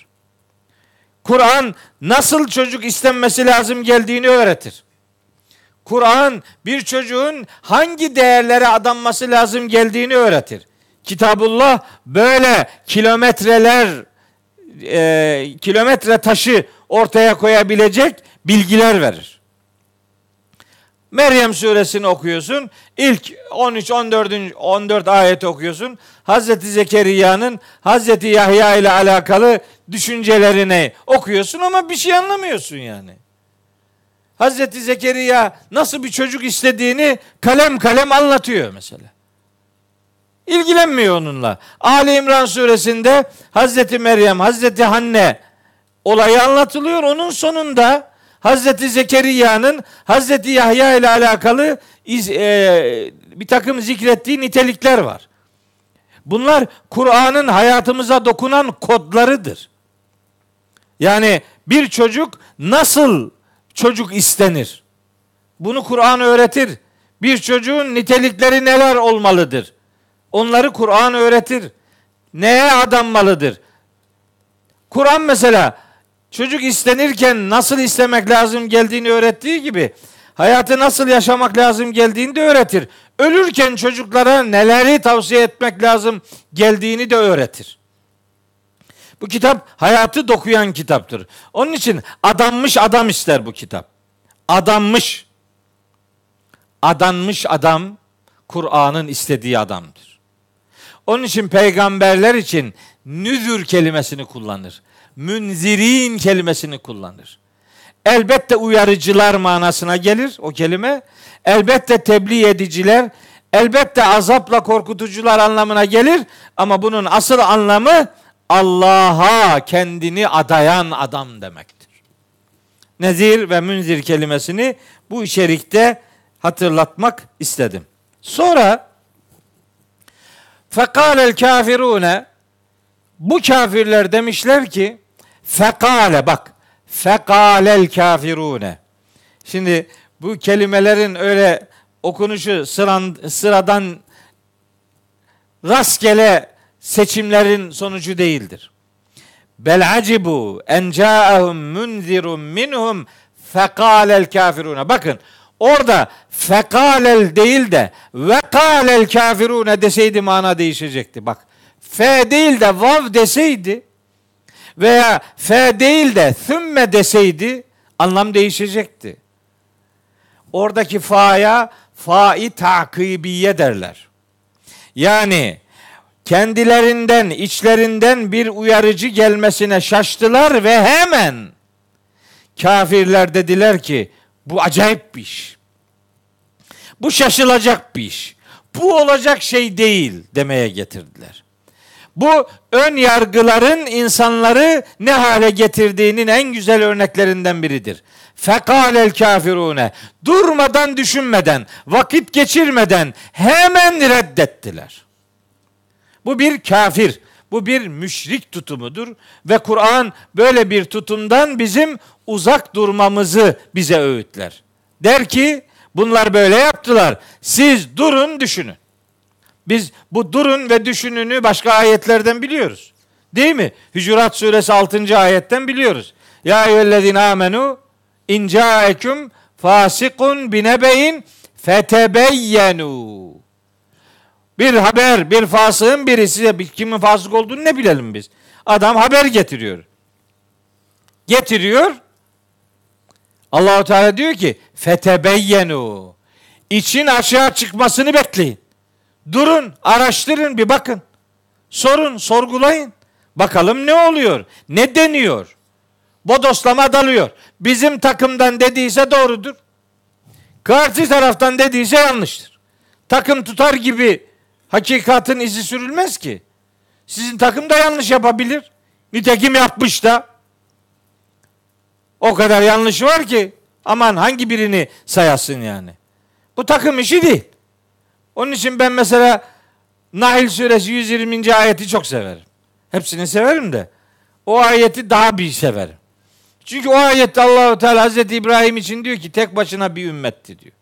A: Kur'an nasıl çocuk istenmesi lazım geldiğini öğretir. Kur'an bir çocuğun hangi değerlere adanması lazım geldiğini öğretir. Kitabullah böyle kilometreler e, kilometre taşı ortaya koyabilecek bilgiler verir. Meryem suresini okuyorsun. İlk 13 14. 14 ayet okuyorsun. Hazreti Zekeriya'nın Hazreti Yahya ile alakalı düşüncelerini okuyorsun ama bir şey anlamıyorsun yani. Hazreti Zekeriya nasıl bir çocuk istediğini kalem kalem anlatıyor mesela. İlgilenmiyor onunla. Ali İmran suresinde Hazreti Meryem, Hazreti Hanne olayı anlatılıyor. Onun sonunda Hazreti Zekeriya'nın Hazreti Yahya ile alakalı iz, e, bir takım zikrettiği nitelikler var. Bunlar Kur'an'ın hayatımıza dokunan kodlarıdır. Yani bir çocuk nasıl çocuk istenir? Bunu Kur'an öğretir. Bir çocuğun nitelikleri neler olmalıdır? Onları Kur'an öğretir. Neye adanmalıdır? Kur'an mesela çocuk istenirken nasıl istemek lazım geldiğini öğrettiği gibi hayatı nasıl yaşamak lazım geldiğini de öğretir. Ölürken çocuklara neleri tavsiye etmek lazım geldiğini de öğretir. Bu kitap hayatı dokuyan kitaptır. Onun için adanmış adam ister bu kitap. Adanmış. Adanmış adam Kur'an'ın istediği adamdır. Onun için peygamberler için nüzür kelimesini kullanır. Münzirin kelimesini kullanır. Elbette uyarıcılar manasına gelir o kelime. Elbette tebliğ ediciler, elbette azapla korkutucular anlamına gelir ama bunun asıl anlamı Allah'a kendini adayan adam demektir. Nezir ve münzir kelimesini bu içerikte hatırlatmak istedim. Sonra fekâlel kafirune bu kafirler demişler ki fekale bak fekalel kafirune. Şimdi bu kelimelerin öyle okunuşu sıran, sıradan rastgele seçimlerin sonucu değildir. Bel acibu en ca'ahum munzirun minhum fekalel kafirune. Bakın orada fekalel değil de vekalel kafirune deseydi mana değişecekti. Bak F değil de vav deseydi veya F değil de thümme deseydi anlam değişecekti. Oradaki fa'ya fa'i takibiye derler. Yani kendilerinden, içlerinden bir uyarıcı gelmesine şaştılar ve hemen kafirler dediler ki bu acayip bir iş. Bu şaşılacak bir iş. Bu olacak şey değil demeye getirdiler. Bu ön yargıların insanları ne hale getirdiğinin en güzel örneklerinden biridir. Fekalel kafirune durmadan düşünmeden, vakit geçirmeden hemen reddettiler. Bu bir kafir, bu bir müşrik tutumudur ve Kur'an böyle bir tutumdan bizim uzak durmamızı bize öğütler. Der ki bunlar böyle yaptılar. Siz durun düşünün. Biz bu durun ve düşününü başka ayetlerden biliyoruz. Değil mi? Hücurat suresi 6. ayetten biliyoruz. Ya eyyühellezine amenu in ca'ekum fasikun binebeyin fetebeyyenu. Bir haber, bir fasığın biri size kimin fasık olduğunu ne bilelim biz. Adam haber getiriyor. Getiriyor. Allahu Teala diyor ki fetebeyyenu. İçin aşağı çıkmasını bekleyin. Durun, araştırın, bir bakın. Sorun, sorgulayın. Bakalım ne oluyor? Ne deniyor? Bodoslama dalıyor. Bizim takımdan dediyse doğrudur. Karşı taraftan dediyse yanlıştır. Takım tutar gibi hakikatin izi sürülmez ki. Sizin takım da yanlış yapabilir. Nitekim yapmış da. O kadar yanlış var ki aman hangi birini sayasın yani. Bu takım işi değil. Onun için ben mesela Nahil suresi 120. ayeti çok severim. Hepsini severim de o ayeti daha bir severim. Çünkü o ayette Allahu Teala Hazreti İbrahim için diyor ki tek başına bir ümmetti diyor.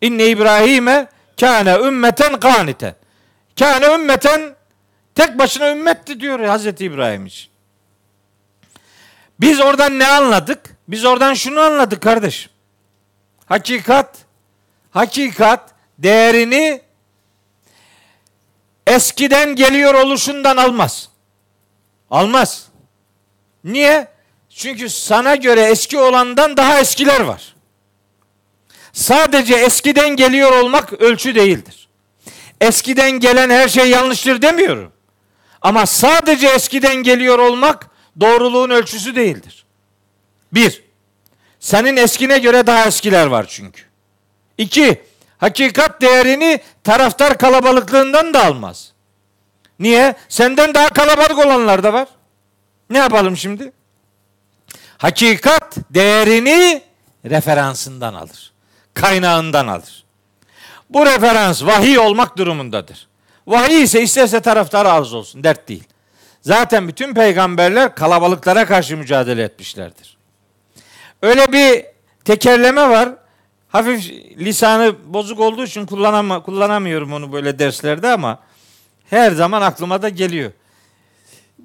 A: İnne İbrahim'e kâne ümmeten kaniten. Kâne ümmeten tek başına ümmetti diyor Hazreti İbrahim için. Biz oradan ne anladık? Biz oradan şunu anladık kardeş. Hakikat, hakikat değerini eskiden geliyor oluşundan almaz. Almaz. Niye? Çünkü sana göre eski olandan daha eskiler var. Sadece eskiden geliyor olmak ölçü değildir. Eskiden gelen her şey yanlıştır demiyorum. Ama sadece eskiden geliyor olmak doğruluğun ölçüsü değildir. Bir, senin eskine göre daha eskiler var çünkü. İki, hakikat değerini taraftar kalabalıklığından da almaz. Niye? Senden daha kalabalık olanlar da var. Ne yapalım şimdi? Hakikat değerini referansından alır. Kaynağından alır. Bu referans vahiy olmak durumundadır. Vahiy ise isterse taraftar az olsun, dert değil. Zaten bütün peygamberler kalabalıklara karşı mücadele etmişlerdir. Öyle bir tekerleme var. Hafif lisanı bozuk olduğu için kullanama, kullanamıyorum onu böyle derslerde ama her zaman aklıma da geliyor.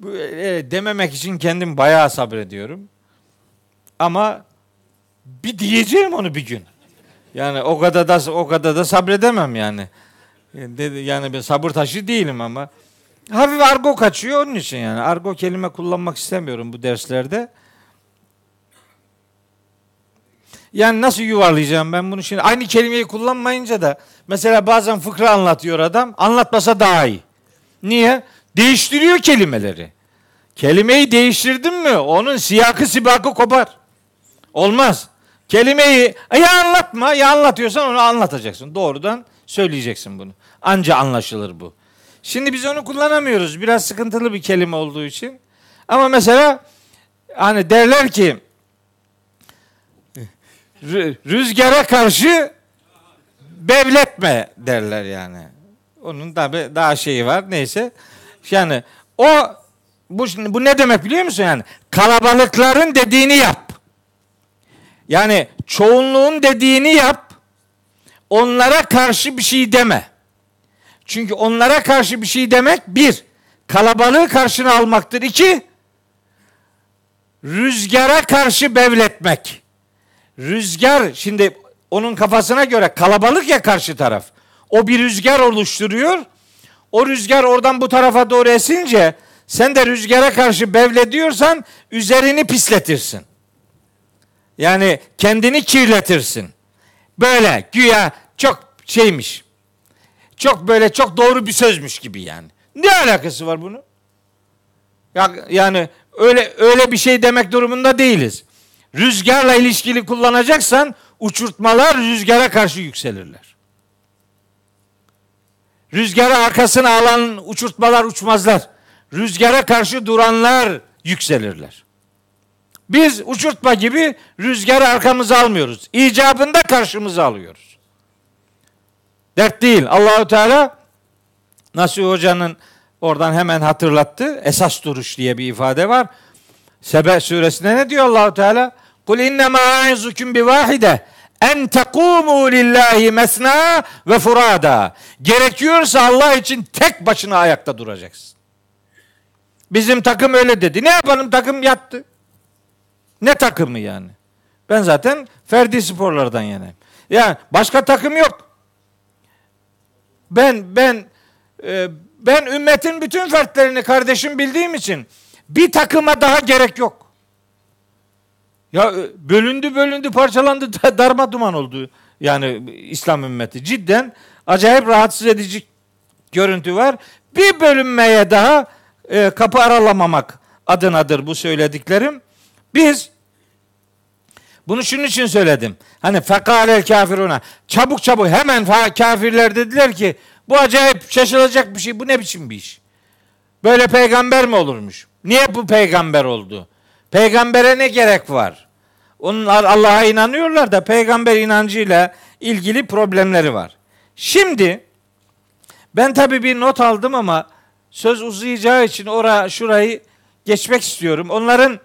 A: E, dememek için kendim bayağı sabrediyorum. Ama bir diyeceğim onu bir gün. Yani o kadar da o kadar da sabredemem yani. Yani ben sabır taşı değilim ama hafif argo kaçıyor onun için yani. Argo kelime kullanmak istemiyorum bu derslerde. Yani nasıl yuvarlayacağım ben bunu şimdi? Aynı kelimeyi kullanmayınca da mesela bazen fıkra anlatıyor adam. Anlatmasa daha iyi. Niye? Değiştiriyor kelimeleri. Kelimeyi değiştirdin mi onun siyakı sibakı kopar. Olmaz. Kelimeyi ya anlatma ya anlatıyorsan onu anlatacaksın. Doğrudan söyleyeceksin bunu. Anca anlaşılır bu. Şimdi biz onu kullanamıyoruz. Biraz sıkıntılı bir kelime olduğu için. Ama mesela hani derler ki rüzgara karşı bevletme derler yani. Onun da daha şeyi var neyse. Yani o bu bu ne demek biliyor musun yani? Kalabalıkların dediğini yap. Yani çoğunluğun dediğini yap. Onlara karşı bir şey deme. Çünkü onlara karşı bir şey demek bir, kalabalığı karşına almaktır. İki, rüzgara karşı bevletmek. Rüzgar şimdi onun kafasına göre kalabalık ya karşı taraf. O bir rüzgar oluşturuyor. o rüzgar oradan bu tarafa doğru esince sen de rüzgara karşı bevle diyorsan üzerini pisletirsin. Yani kendini kirletirsin. Böyle güya çok şeymiş. Çok böyle çok doğru bir sözmüş gibi yani. Ne alakası var bunun? Ya, yani öyle öyle bir şey demek durumunda değiliz. Rüzgarla ilişkili kullanacaksan uçurtmalar rüzgara karşı yükselirler. Rüzgara arkasına alan uçurtmalar uçmazlar. Rüzgara karşı duranlar yükselirler. Biz uçurtma gibi rüzgarı arkamıza almıyoruz. İcabında karşımıza alıyoruz. Dert değil. Allahu Teala Nasuh Hoca'nın oradan hemen hatırlattı. Esas duruş diye bir ifade var. Sebe suresinde ne diyor Allahu Teala? Kul inne ma aizukum bi vahide en tekumu lillahi mesna ve furada. Gerekiyorsa Allah için tek başına ayakta duracaksın. Bizim takım öyle dedi. Ne yapalım takım yattı. Ne takımı yani? Ben zaten ferdi sporlardan yanayım. Yani başka takım yok. Ben ben e, ben ümmetin bütün fertlerini kardeşim bildiğim için bir takıma daha gerek yok. Ya e, bölündü bölündü parçalandı darma duman oldu. Yani İslam ümmeti cidden acayip rahatsız edici görüntü var. Bir bölünmeye daha e, kapı aralamamak adınadır bu söylediklerim. Biz bunu şunun için söyledim. Hani fekalel kafiruna. Çabuk çabuk hemen kafirler dediler ki bu acayip şaşılacak bir şey. Bu ne biçim bir iş? Böyle peygamber mi olurmuş? Niye bu peygamber oldu? Peygambere ne gerek var? Onlar Allah'a inanıyorlar da peygamber inancıyla ilgili problemleri var. Şimdi ben tabii bir not aldım ama söz uzayacağı için ora şurayı geçmek istiyorum. Onların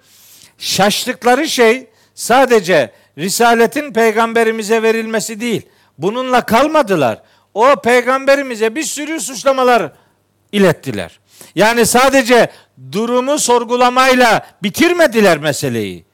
A: şaştıkları şey sadece risaletin peygamberimize verilmesi değil. Bununla kalmadılar. O peygamberimize bir sürü suçlamalar ilettiler. Yani sadece durumu sorgulamayla bitirmediler meseleyi.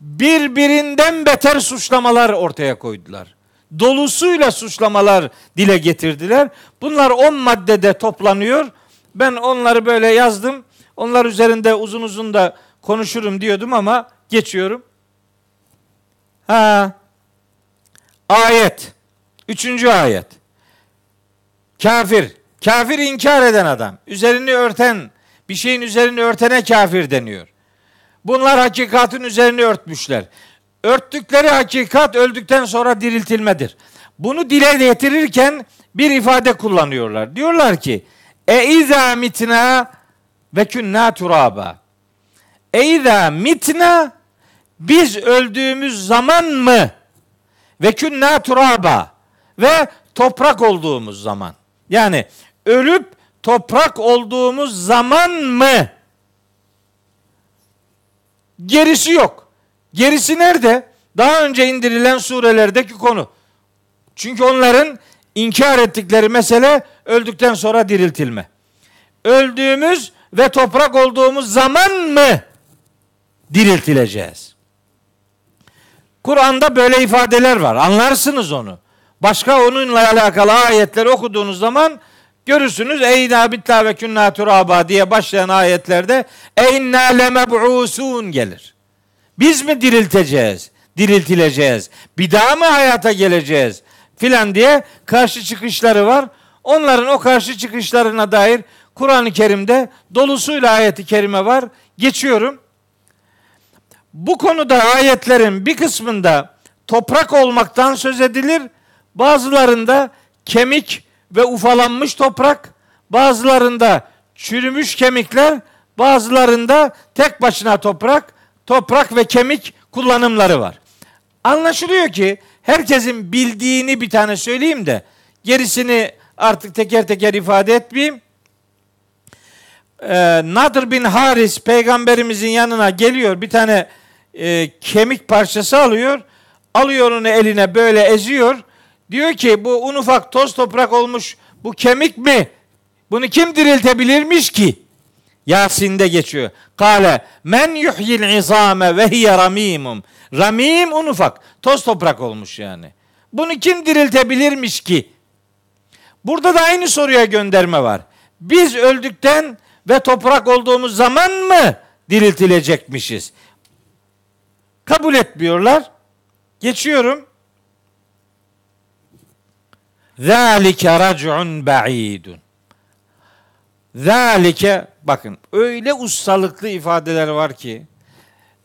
A: Birbirinden beter suçlamalar ortaya koydular. Dolusuyla suçlamalar dile getirdiler. Bunlar on maddede toplanıyor. Ben onları böyle yazdım. Onlar üzerinde uzun uzun da konuşurum diyordum ama geçiyorum. Ha. Ayet. Üçüncü ayet. Kafir. Kafir inkar eden adam. Üzerini örten, bir şeyin üzerini örtene kafir deniyor. Bunlar hakikatin üzerini örtmüşler. Örttükleri hakikat öldükten sonra diriltilmedir. Bunu dile getirirken bir ifade kullanıyorlar. Diyorlar ki e izâ mitna ve künnâ turaba. E izâ mitna biz öldüğümüz zaman mı ve künnâ turaba ve toprak olduğumuz zaman. Yani ölüp toprak olduğumuz zaman mı? Gerisi yok. Gerisi nerede? Daha önce indirilen surelerdeki konu. Çünkü onların inkar ettikleri mesele öldükten sonra diriltilme. Öldüğümüz ve toprak olduğumuz zaman mı diriltileceğiz? Kur'an'da böyle ifadeler var. Anlarsınız onu. Başka onunla alakalı ayetleri okuduğunuz zaman görürsünüz. Eyna bitta ve künna turaba diye başlayan ayetlerde eyna lemeb'usun gelir. Biz mi dirilteceğiz? Diriltileceğiz. Bir daha mı hayata geleceğiz? Filan diye karşı çıkışları var. Onların o karşı çıkışlarına dair Kur'an-ı Kerim'de dolusuyla ayeti kerime var. Geçiyorum. Bu konuda ayetlerin bir kısmında toprak olmaktan söz edilir. Bazılarında kemik ve ufalanmış toprak, bazılarında çürümüş kemikler, bazılarında tek başına toprak, toprak ve kemik kullanımları var. Anlaşılıyor ki herkesin bildiğini bir tane söyleyeyim de gerisini artık teker teker ifade etmeyeyim. Ee, Nadir bin Haris peygamberimizin yanına geliyor bir tane e, kemik parçası alıyor. Alıyor onu eline böyle eziyor. Diyor ki bu un ufak toz toprak olmuş bu kemik mi? Bunu kim diriltebilirmiş ki? Yasin'de geçiyor. Kale men yuhyil izame ve hiye ramimum. Ramim un ufak. Toz toprak olmuş yani. Bunu kim diriltebilirmiş ki? Burada da aynı soruya gönderme var. Biz öldükten ve toprak olduğumuz zaman mı diriltilecekmişiz? Kabul etmiyorlar. Geçiyorum. Zalike rac'un ba'idun. Zalike bakın öyle ustalıklı ifadeler var ki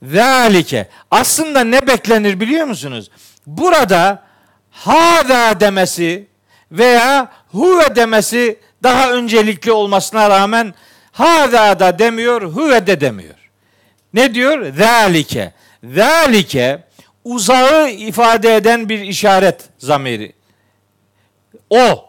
A: zalike aslında ne beklenir biliyor musunuz? Burada hada demesi veya huve demesi daha öncelikli olmasına rağmen hada da demiyor, huve de demiyor. Ne diyor? Zalike. Zalike uzağı ifade eden bir işaret zamiri. O.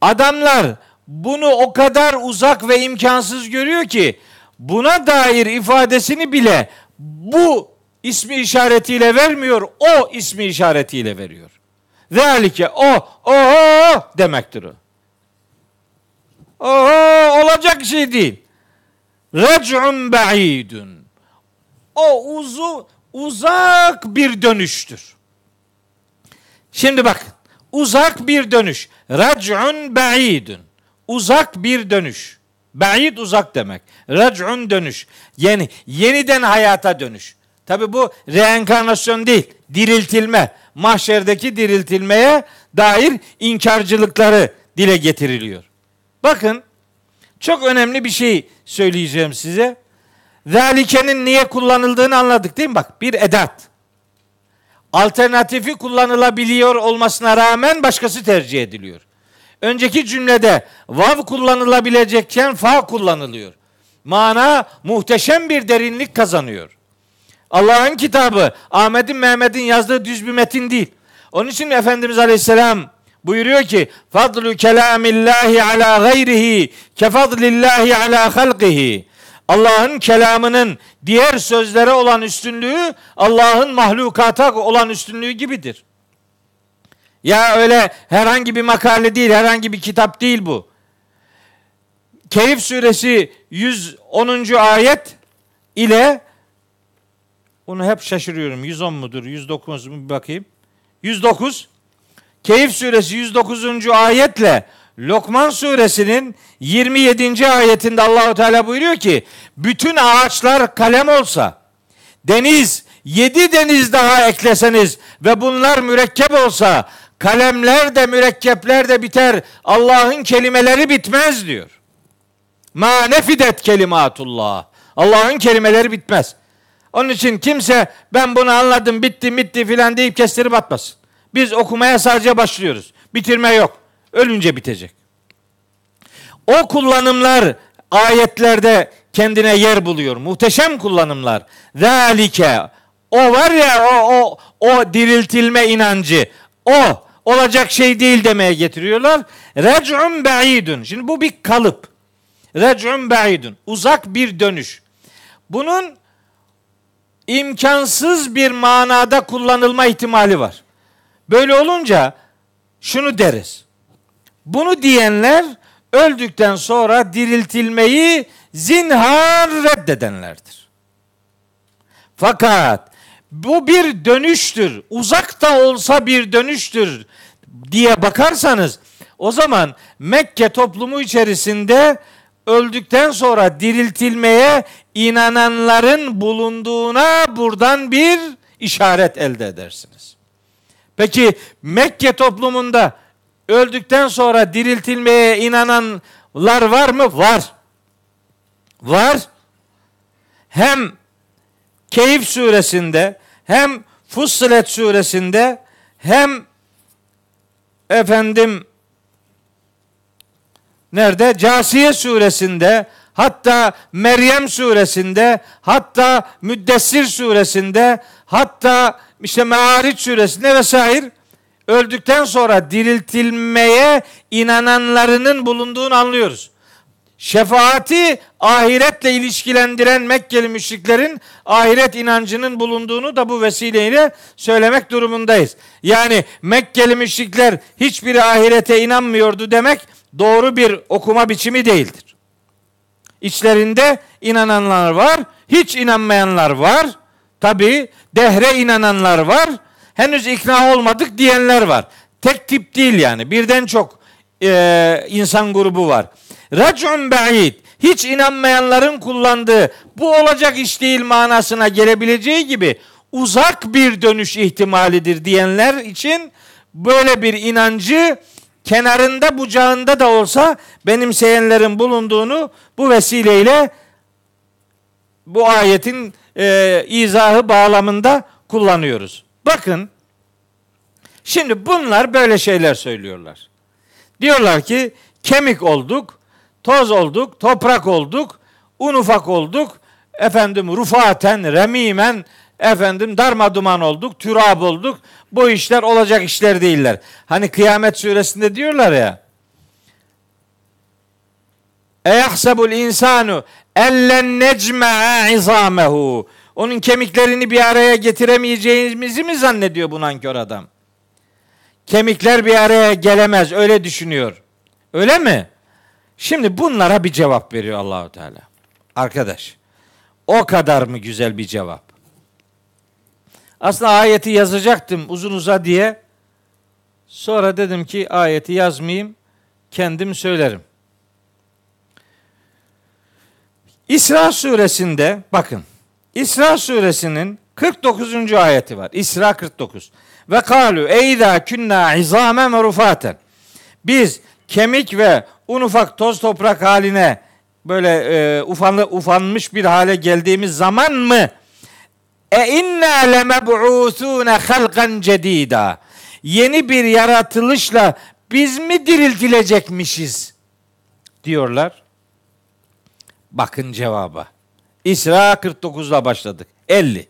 A: Adamlar bunu o kadar uzak ve imkansız görüyor ki buna dair ifadesini bile bu ismi işaretiyle vermiyor, o ismi işaretiyle veriyor. Zalike o, o, o demektir o. Oho olacak şey değil. Rec'un ba'idun. O uzu uzak bir dönüştür. Şimdi bak uzak bir dönüş. Rec'un ba'idun. Uzak bir dönüş. Ba'id uzak demek. Rec'un dönüş. Yeni yeniden hayata dönüş. Tabi bu reenkarnasyon değil, diriltilme. Mahşerdeki diriltilmeye dair inkarcılıkları dile getiriliyor. Bakın çok önemli bir şey söyleyeceğim size. Zalikenin niye kullanıldığını anladık değil mi? Bak bir edat. Alternatifi kullanılabiliyor olmasına rağmen başkası tercih ediliyor. Önceki cümlede vav kullanılabilecekken fa kullanılıyor. Mana muhteşem bir derinlik kazanıyor. Allah'ın kitabı Ahmet'in Mehmet'in yazdığı düz bir metin değil. Onun için Efendimiz Aleyhisselam buyuruyor ki fadlu kelamillahi ala gayrihi kefadlillahi ala halqihi. Allah'ın kelamının diğer sözlere olan üstünlüğü Allah'ın mahlukata olan üstünlüğü gibidir. Ya öyle herhangi bir makale değil, herhangi bir kitap değil bu. Keyif suresi 110. ayet ile onu hep şaşırıyorum. 110 mudur? 109 mu? Bir bakayım. 109. Keyif suresi 109. ayetle Lokman suresinin 27. ayetinde Allahu Teala buyuruyor ki bütün ağaçlar kalem olsa deniz yedi deniz daha ekleseniz ve bunlar mürekkep olsa kalemler de mürekkepler de biter Allah'ın kelimeleri bitmez diyor. Ma nefidet kelimatullah. Allah'ın kelimeleri bitmez. Onun için kimse ben bunu anladım bitti bitti filan deyip kestirip atmasın. Biz okumaya sadece başlıyoruz. Bitirme yok. Ölünce bitecek. O kullanımlar ayetlerde kendine yer buluyor. Muhteşem kullanımlar. Zalike o var ya o o o diriltilme inancı. O olacak şey değil demeye getiriyorlar. Rec'un ba'idun. Şimdi bu bir kalıp. Rec'un ba'idun. Uzak bir dönüş. Bunun imkansız bir manada kullanılma ihtimali var. Böyle olunca şunu deriz. Bunu diyenler öldükten sonra diriltilmeyi zinhar reddedenlerdir. Fakat bu bir dönüştür. Uzak da olsa bir dönüştür diye bakarsanız o zaman Mekke toplumu içerisinde öldükten sonra diriltilmeye inananların bulunduğuna buradan bir işaret elde edersiniz. Peki Mekke toplumunda öldükten sonra diriltilmeye inananlar var mı? Var. Var. Hem Keyif suresinde hem Fussilet suresinde hem efendim nerede? Casiye suresinde hatta Meryem suresinde hatta Müddessir suresinde hatta işte Me'ariç suresinde vesaire öldükten sonra diriltilmeye inananlarının bulunduğunu anlıyoruz. Şefaati ahiretle ilişkilendiren Mekkeli müşriklerin ahiret inancının bulunduğunu da bu vesileyle söylemek durumundayız. Yani Mekkeli müşrikler hiçbiri ahirete inanmıyordu demek doğru bir okuma biçimi değildir. İçlerinde inananlar var, hiç inanmayanlar var. Tabi dehre inananlar var henüz ikna olmadık diyenler var. Tek tip değil yani. Birden çok e, insan grubu var. Racun ba'id hiç inanmayanların kullandığı bu olacak iş değil manasına gelebileceği gibi uzak bir dönüş ihtimalidir diyenler için böyle bir inancı kenarında bucağında da olsa benimseyenlerin bulunduğunu bu vesileyle bu ayetin e, izahı bağlamında kullanıyoruz. Bakın şimdi bunlar böyle şeyler söylüyorlar. Diyorlar ki kemik olduk, toz olduk, toprak olduk, un ufak olduk, efendim rufaten, remimen, efendim darma duman olduk, türab olduk. Bu işler olacak işler değiller. Hani kıyamet suresinde diyorlar ya. Eyahsebul insanu ellen necme'a izamehu. Onun kemiklerini bir araya getiremeyeceğimizi mi zannediyor bu nankör adam? Kemikler bir araya gelemez öyle düşünüyor. Öyle mi? Şimdi bunlara bir cevap veriyor Allahu Teala. Arkadaş, o kadar mı güzel bir cevap? Aslında ayeti yazacaktım uzun uza diye. Sonra dedim ki ayeti yazmayayım, kendim söylerim. İsra suresinde bakın. İsra suresinin 49. ayeti var. İsra 49. Ve kalu eyda künna izamen rufaten. Biz kemik ve un ufak toz toprak haline böyle e, ufanlı, ufanmış bir hale geldiğimiz zaman mı e inna lemeb'usune halkan cedida. Yeni bir yaratılışla biz mi diriltilecekmişiz diyorlar. Bakın cevaba. İsra 49'la başladık. 50.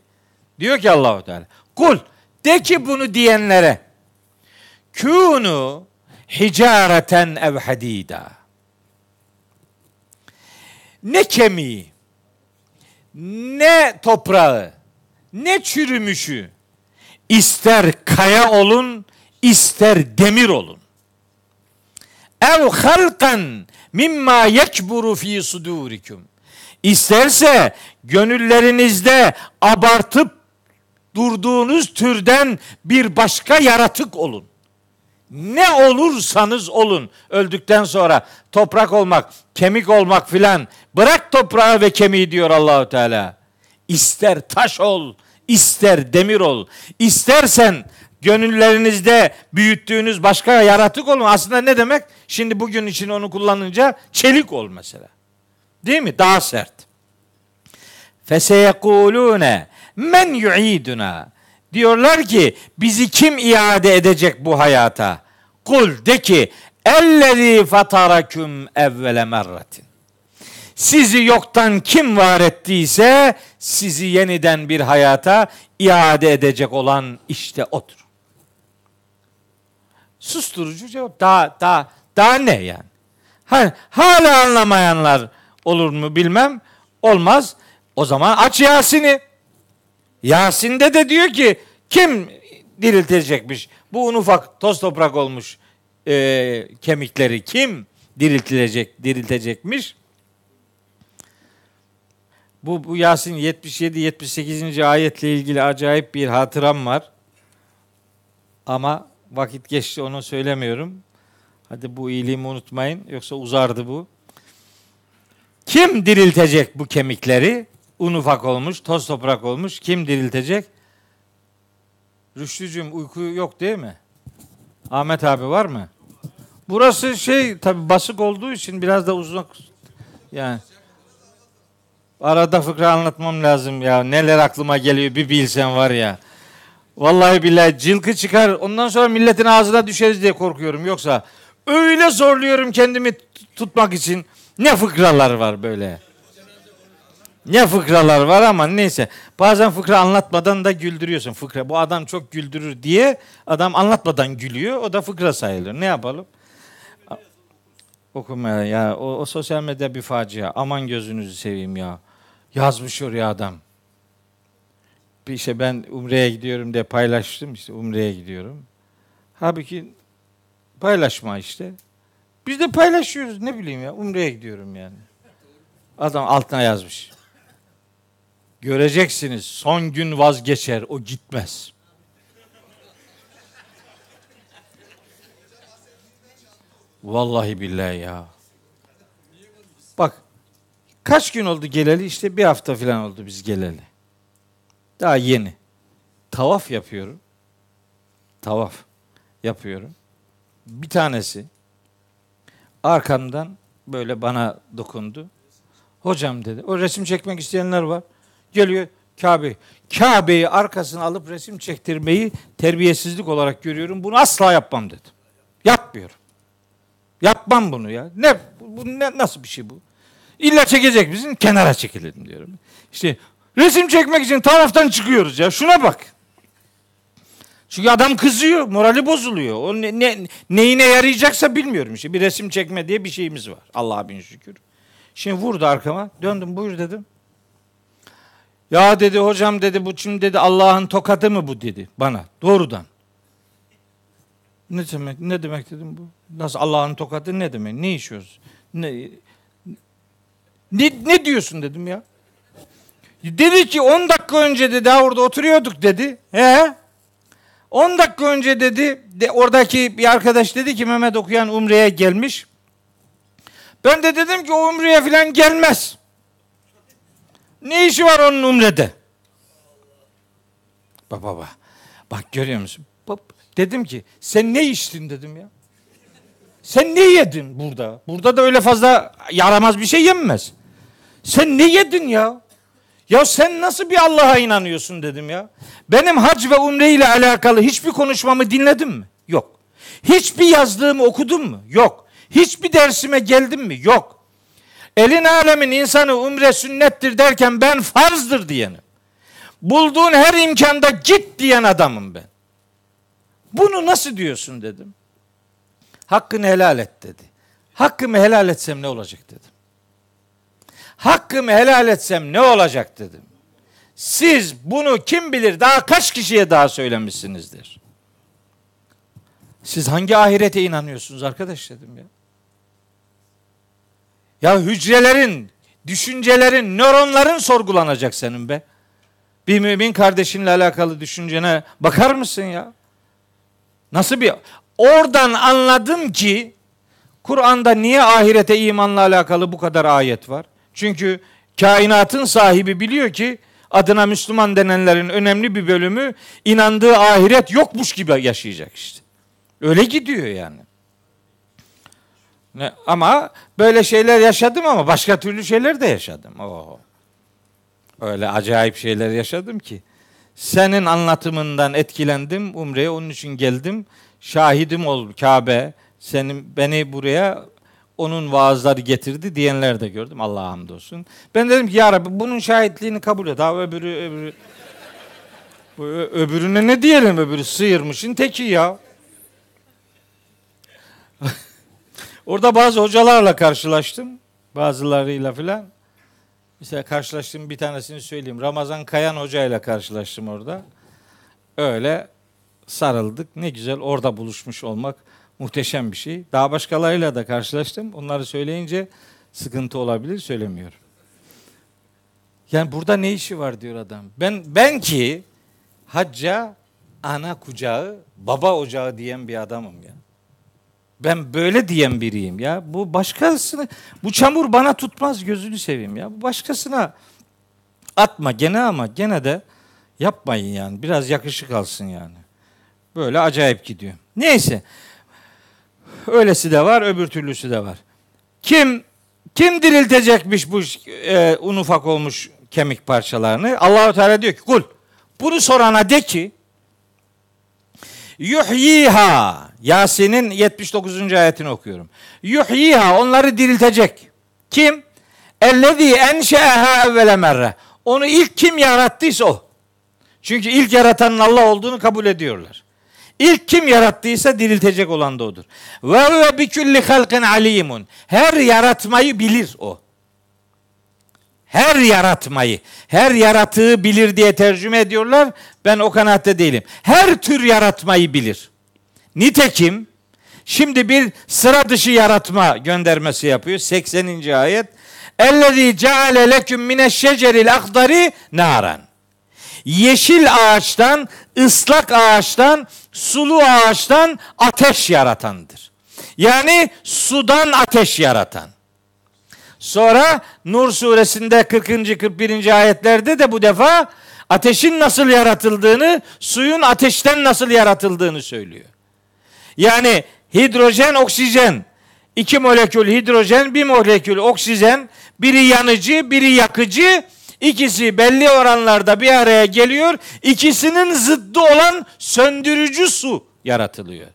A: Diyor ki Allahu Teala. Kul de ki bunu diyenlere. Kunu hicareten ev hadida. Ne kemiği, ne toprağı, ne çürümüşü, ister kaya olun, ister demir olun. Ev halkan mimma yekburu fi sudurikum. İsterse gönüllerinizde abartıp durduğunuz türden bir başka yaratık olun. Ne olursanız olun öldükten sonra toprak olmak, kemik olmak filan bırak toprağı ve kemiği diyor Allahu Teala. İster taş ol, ister demir ol. İstersen gönüllerinizde büyüttüğünüz başka yaratık olun. Aslında ne demek? Şimdi bugün için onu kullanınca çelik ol mesela. Değil mi? Daha sert. Feseyekulune men yu'iduna. Diyorlar ki bizi kim iade edecek bu hayata? Kul de ki ellezî fataraküm evvele merratin. Sizi yoktan kim var ettiyse sizi yeniden bir hayata iade edecek olan işte odur. Susturucu cevap. Daha daha daha ne yani? Ha, hala anlamayanlar olur mu bilmem. Olmaz. O zaman aç Yasin'i. Yasin'de de diyor ki kim diriltilecekmiş? Bu un ufak toz toprak olmuş e, kemikleri kim diriltilecek, diriltecekmiş? Bu, bu Yasin 77-78. ayetle ilgili acayip bir hatıram var. Ama vakit geçti onu söylemiyorum. Hadi bu iyiliğimi unutmayın yoksa uzardı bu. Kim diriltecek bu kemikleri? Un ufak olmuş, toz toprak olmuş. Kim diriltecek? Rüştücüm uyku yok değil mi? Ahmet abi var mı? Burası şey tabi basık olduğu için biraz da uzak yani. Arada fıkra anlatmam lazım ya. Neler aklıma geliyor bir bilsen var ya. Vallahi billahi cilkı çıkar. Ondan sonra milletin ağzına düşeriz diye korkuyorum. Yoksa öyle zorluyorum kendimi tutmak için. Ne fıkralar var böyle. Ne fıkralar var ama neyse. Bazen fıkra anlatmadan da güldürüyorsun. Fıkra bu adam çok güldürür diye adam anlatmadan gülüyor. O da fıkra sayılır. Ne yapalım? Okumaya ya o, o sosyal medya bir facia. Aman gözünüzü seveyim ya. Yazmış oraya adam. Bir işte ben Umre'ye gidiyorum diye paylaştım. işte Umre'ye gidiyorum. Halbuki paylaşma işte. Biz de paylaşıyoruz ne bileyim ya. Umre'ye gidiyorum yani. Adam altına yazmış. Göreceksiniz son gün vazgeçer o gitmez. Vallahi billahi ya. Bak kaç gün oldu geleli? İşte bir hafta falan oldu biz geleli. Daha yeni. Tavaf yapıyorum. Tavaf yapıyorum. Bir tanesi arkamdan böyle bana dokundu. Hocam dedi. O resim çekmek isteyenler var. Geliyor Kabe. Kabe'yi arkasına alıp resim çektirmeyi terbiyesizlik olarak görüyorum. Bunu asla yapmam dedim. Yapmıyorum. Yapmam bunu ya. Ne bu ne nasıl bir şey bu? İlla çekecek bizim kenara çekilelim diyorum. İşte resim çekmek için taraftan çıkıyoruz ya. Şuna bak. Çünkü adam kızıyor, morali bozuluyor. O ne, ne, neyine yarayacaksa bilmiyorum işte. Bir resim çekme diye bir şeyimiz var. Allah'a bin şükür. Şimdi vurdu arkama. Döndüm buyur dedim. Ya dedi hocam dedi bu şimdi dedi Allah'ın tokadı mı bu dedi bana doğrudan. Ne demek ne demek dedim bu? Nasıl Allah'ın tokadı ne demek? Ne işiyoruz? Ne ne, ne diyorsun dedim ya. Dedi ki 10 dakika önce dedi daha orada oturuyorduk dedi. He? 10 dakika önce dedi de oradaki bir arkadaş dedi ki Mehmet okuyan Umre'ye gelmiş. Ben de dedim ki o Umre'ye falan gelmez. Ne işi var onun Umre'de? Baba baba. Bak görüyor musun? Bak, dedim ki sen ne içtin dedim ya. Sen ne yedin burada? Burada da öyle fazla yaramaz bir şey yenmez. Sen ne yedin ya? Ya sen nasıl bir Allah'a inanıyorsun dedim ya. Benim hac ve umre ile alakalı hiçbir konuşmamı dinledin mi? Yok. Hiçbir yazdığımı okudun mu? Yok. Hiçbir dersime geldin mi? Yok. Elin alemin insanı umre sünnettir derken ben farzdır diyenim. Bulduğun her imkanda git diyen adamım ben. Bunu nasıl diyorsun dedim. Hakkını helal et dedi. Hakkımı helal etsem ne olacak dedim. Hakkımı helal etsem ne olacak dedim. Siz bunu kim bilir daha kaç kişiye daha söylemişsinizdir. Siz hangi ahirete inanıyorsunuz arkadaş dedim ya. Ya hücrelerin, düşüncelerin, nöronların sorgulanacak senin be. Bir mümin kardeşinle alakalı düşüncene bakar mısın ya? Nasıl bir oradan anladım ki Kur'an'da niye ahirete imanla alakalı bu kadar ayet var? Çünkü kainatın sahibi biliyor ki adına Müslüman denenlerin önemli bir bölümü inandığı ahiret yokmuş gibi yaşayacak işte. Öyle gidiyor yani. Ne, ama böyle şeyler yaşadım ama başka türlü şeyler de yaşadım. Oo. Öyle acayip şeyler yaşadım ki. Senin anlatımından etkilendim. Umre'ye onun için geldim. Şahidim ol Kabe. Senin beni buraya onun vaazları getirdi diyenler de gördüm. Allah'a hamdolsun. Ben dedim ki ya Rabbi bunun şahitliğini kabul et. Daha öbürü öbürü öbürüne ne diyelim öbürü sıyırmışın teki ya. Orada bazı hocalarla karşılaştım. Bazılarıyla filan. Mesela karşılaştığım bir tanesini söyleyeyim. Ramazan Kayan Hoca ile karşılaştım orada. Öyle sarıldık. Ne güzel orada buluşmuş olmak muhteşem bir şey. Daha başkalarıyla da karşılaştım. Onları söyleyince sıkıntı olabilir söylemiyorum. Yani burada ne işi var diyor adam. Ben ben ki hacca ana kucağı, baba ocağı diyen bir adamım ya. Ben böyle diyen biriyim ya. Bu başkasını, bu çamur bana tutmaz gözünü seveyim ya. Bu başkasına atma gene ama gene de yapmayın yani. Biraz yakışık alsın yani. Böyle acayip gidiyor. Neyse. Öylesi de var, öbür türlüsü de var. Kim kim diriltecekmiş bu e, un ufak olmuş kemik parçalarını? Allahu Teala diyor ki kul bunu sorana de ki yuhyiha Yasin'in 79. ayetini okuyorum. Yuhyiha onları diriltecek. Kim? Ellezî enşe'eha evvele merre. Onu ilk kim yarattıysa o. Çünkü ilk yaratanın Allah olduğunu kabul ediyorlar. İlk kim yarattıysa diriltecek olan da odur. Ve huve bi kulli halqin alimun. Her yaratmayı bilir o. Her yaratmayı, her yaratığı bilir diye tercüme ediyorlar. Ben o kanaatte değilim. Her tür yaratmayı bilir. Nitekim şimdi bir sıra dışı yaratma göndermesi yapıyor. 80. ayet. Ellezî ceale leküm mineşşeceril akdari naran. Yeşil ağaçtan, ıslak ağaçtan, sulu ağaçtan ateş yaratandır. Yani sudan ateş yaratan. Sonra Nur suresinde 40. 41. ayetlerde de bu defa ateşin nasıl yaratıldığını, suyun ateşten nasıl yaratıldığını söylüyor. Yani hidrojen, oksijen, iki molekül hidrojen, bir molekül oksijen, biri yanıcı, biri yakıcı, ikisi belli oranlarda bir araya geliyor. İkisinin zıddı olan söndürücü su yaratılıyor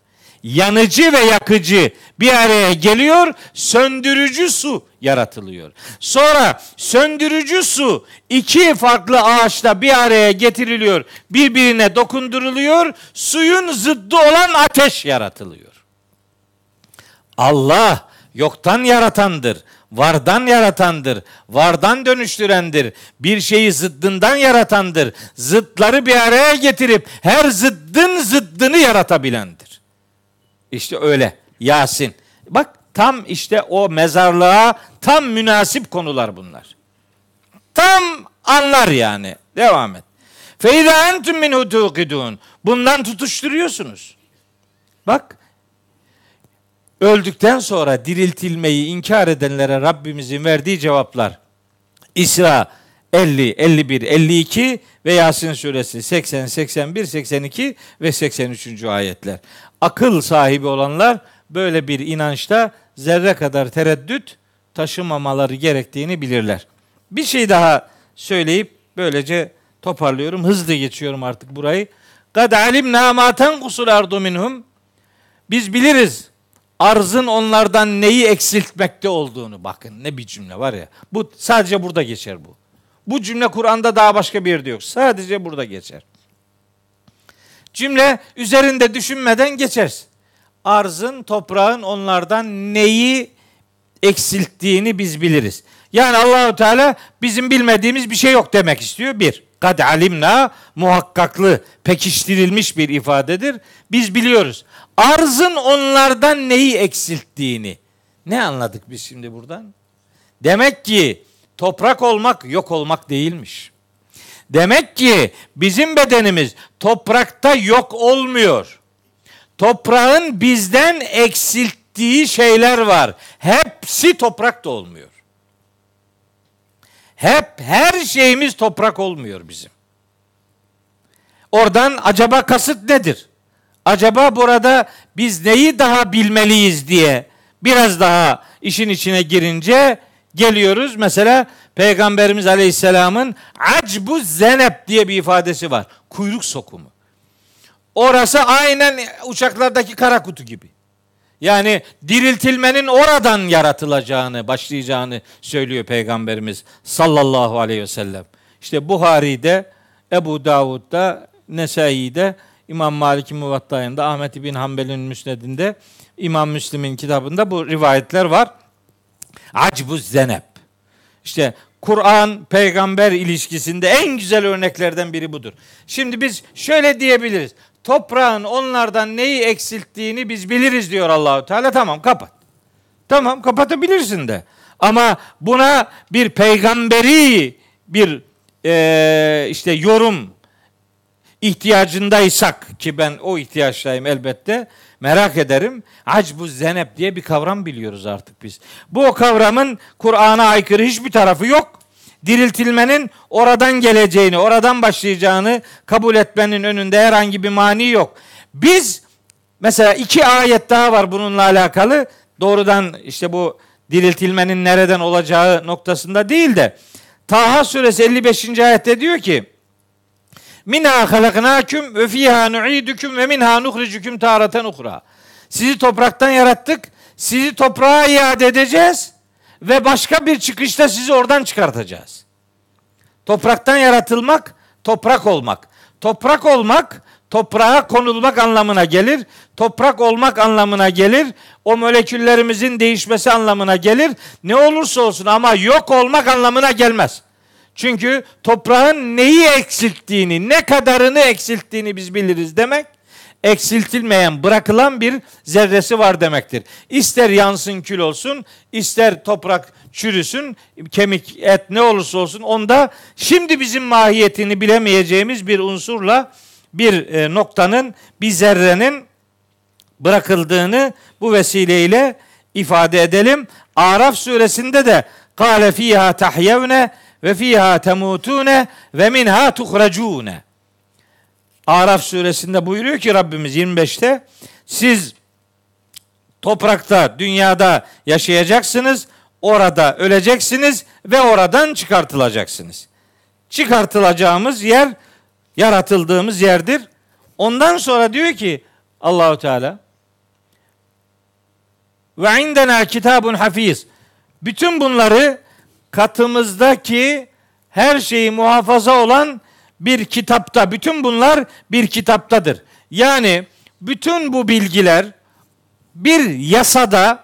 A: yanıcı ve yakıcı bir araya geliyor, söndürücü su yaratılıyor. Sonra söndürücü su iki farklı ağaçta bir araya getiriliyor, birbirine dokunduruluyor, suyun zıddı olan ateş yaratılıyor. Allah yoktan yaratandır, vardan yaratandır, vardan dönüştürendir, bir şeyi zıddından yaratandır, zıtları bir araya getirip her zıddın zıddını yaratabilendir. İşte öyle. Yasin. Bak tam işte o mezarlığa tam münasip konular bunlar. Tam anlar yani. Devam et. Feyda entum tuqidun. Bundan tutuşturuyorsunuz. Bak öldükten sonra diriltilmeyi inkar edenlere Rabbimizin verdiği cevaplar. İsra 50, 51, 52 ve Yasin suresi 80, 81, 82 ve 83. ayetler. Akıl sahibi olanlar böyle bir inançta zerre kadar tereddüt taşımamaları gerektiğini bilirler. Bir şey daha söyleyip böylece toparlıyorum. Hızlı geçiyorum artık burayı. Kad alimna ma tenqusul ardu. Biz biliriz arzın onlardan neyi eksiltmekte olduğunu. Bakın ne bir cümle var ya. Bu sadece burada geçer bu. Bu cümle Kur'an'da daha başka bir yerde yok. Sadece burada geçer. Cümle üzerinde düşünmeden geçersin. Arzın, toprağın onlardan neyi eksilttiğini biz biliriz. Yani Allahu Teala bizim bilmediğimiz bir şey yok demek istiyor. Bir, kad alimna muhakkaklı, pekiştirilmiş bir ifadedir. Biz biliyoruz. Arzın onlardan neyi eksilttiğini. Ne anladık biz şimdi buradan? Demek ki toprak olmak yok olmak değilmiş. Demek ki bizim bedenimiz toprakta yok olmuyor. Toprağın bizden eksilttiği şeyler var. Hepsi toprakta olmuyor. Hep her şeyimiz toprak olmuyor bizim. Oradan acaba kasıt nedir? Acaba burada biz neyi daha bilmeliyiz diye biraz daha işin içine girince geliyoruz. Mesela Peygamberimiz Aleyhisselam'ın acbu zenep diye bir ifadesi var. Kuyruk sokumu. Orası aynen uçaklardaki kara kutu gibi. Yani diriltilmenin oradan yaratılacağını, başlayacağını söylüyor Peygamberimiz sallallahu aleyhi ve sellem. İşte Buhari'de, Ebu Davud'da, Nesai'de, İmam Malik'in Muvatta'yında, Ahmet bin Hanbel'in Müsned'inde, İmam Müslim'in kitabında bu rivayetler var. Acbu zenep. İşte Kur'an peygamber ilişkisinde en güzel örneklerden biri budur. Şimdi biz şöyle diyebiliriz. Toprağın onlardan neyi eksilttiğini biz biliriz diyor Allahu Teala. Tamam kapat. Tamam kapatabilirsin de. Ama buna bir peygamberi bir e, işte yorum ihtiyacındaysak ki ben o ihtiyaçtayım elbette merak ederim. Acbu zenep diye bir kavram biliyoruz artık biz. Bu o kavramın Kur'an'a aykırı hiçbir tarafı yok. Diriltilmenin oradan geleceğini, oradan başlayacağını kabul etmenin önünde herhangi bir mani yok. Biz mesela iki ayet daha var bununla alakalı. Doğrudan işte bu diriltilmenin nereden olacağı noktasında değil de Taha suresi 55. ayette diyor ki Minha halaknaküm ve fiha nu'idüküm ve minha nuhricüküm taratan uhra. Sizi topraktan yarattık. Sizi toprağa iade edeceğiz ve başka bir çıkışta sizi oradan çıkartacağız. Topraktan yaratılmak, toprak olmak. Toprak olmak, toprağa konulmak anlamına gelir. Toprak olmak anlamına gelir. O moleküllerimizin değişmesi anlamına gelir. Ne olursa olsun ama yok olmak anlamına gelmez. Çünkü toprağın neyi eksilttiğini, ne kadarını eksilttiğini biz biliriz demek. Eksiltilmeyen, bırakılan bir zerresi var demektir. İster yansın kül olsun, ister toprak çürüsün, kemik, et ne olursa olsun onda şimdi bizim mahiyetini bilemeyeceğimiz bir unsurla bir e, noktanın, bir zerrenin bırakıldığını bu vesileyle ifade edelim. Araf suresinde de kâle fîhâ tahyevne ve fîhâ temutûne ve minhâ tuhrecûne. Araf suresinde buyuruyor ki Rabbimiz 25'te siz toprakta, dünyada yaşayacaksınız, orada öleceksiniz ve oradan çıkartılacaksınız. Çıkartılacağımız yer yaratıldığımız yerdir. Ondan sonra diyor ki Allahu Teala ve indena kitabun hafiz. Bütün bunları katımızdaki her şeyi muhafaza olan bir kitapta, bütün bunlar bir kitaptadır. Yani bütün bu bilgiler bir yasada,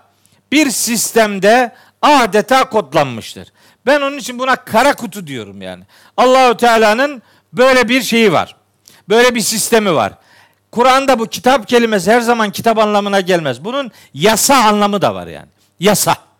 A: bir sistemde adeta kodlanmıştır. Ben onun için buna kara kutu diyorum yani. Allahu Teala'nın böyle bir şeyi var. Böyle bir sistemi var. Kur'an'da bu kitap kelimesi her zaman kitap anlamına gelmez. Bunun yasa anlamı da var yani. Yasa.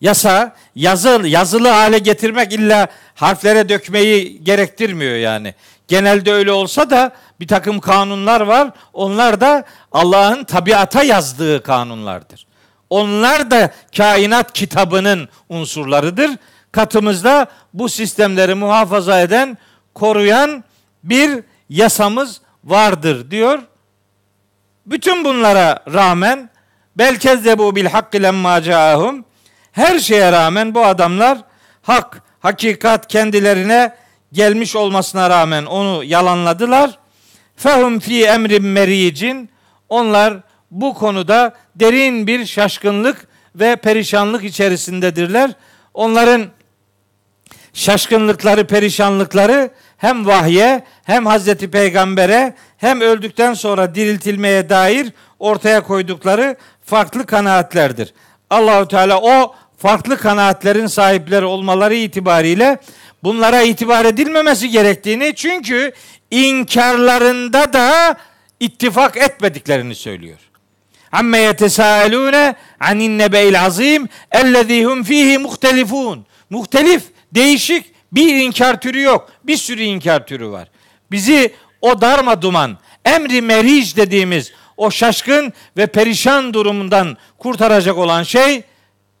A: Yasa yazı, yazılı hale getirmek illa harflere dökmeyi gerektirmiyor yani. Genelde öyle olsa da bir takım kanunlar var. Onlar da Allah'ın tabiata yazdığı kanunlardır. Onlar da kainat kitabının unsurlarıdır. Katımızda bu sistemleri muhafaza eden, koruyan bir yasamız vardır diyor. Bütün bunlara rağmen belkez bu bil hakkı lemma caahum her şeye rağmen bu adamlar hak, hakikat kendilerine gelmiş olmasına rağmen onu yalanladılar. Fehum fi emrin mericin onlar bu konuda derin bir şaşkınlık ve perişanlık içerisindedirler. Onların şaşkınlıkları, perişanlıkları hem vahye hem Hazreti Peygamber'e hem öldükten sonra diriltilmeye dair ortaya koydukları farklı kanaatlerdir. Allahu Teala o farklı kanaatlerin sahipleri olmaları itibariyle bunlara itibar edilmemesi gerektiğini çünkü inkarlarında da ittifak etmediklerini söylüyor. Amme yetesâelûne anin nebe'il azim ellezî hum fîhî muhtelifûn. Muhtelif, değişik bir inkar türü yok. Bir sürü inkar türü var. Bizi o darma duman, emri meric dediğimiz o şaşkın ve perişan durumundan kurtaracak olan şey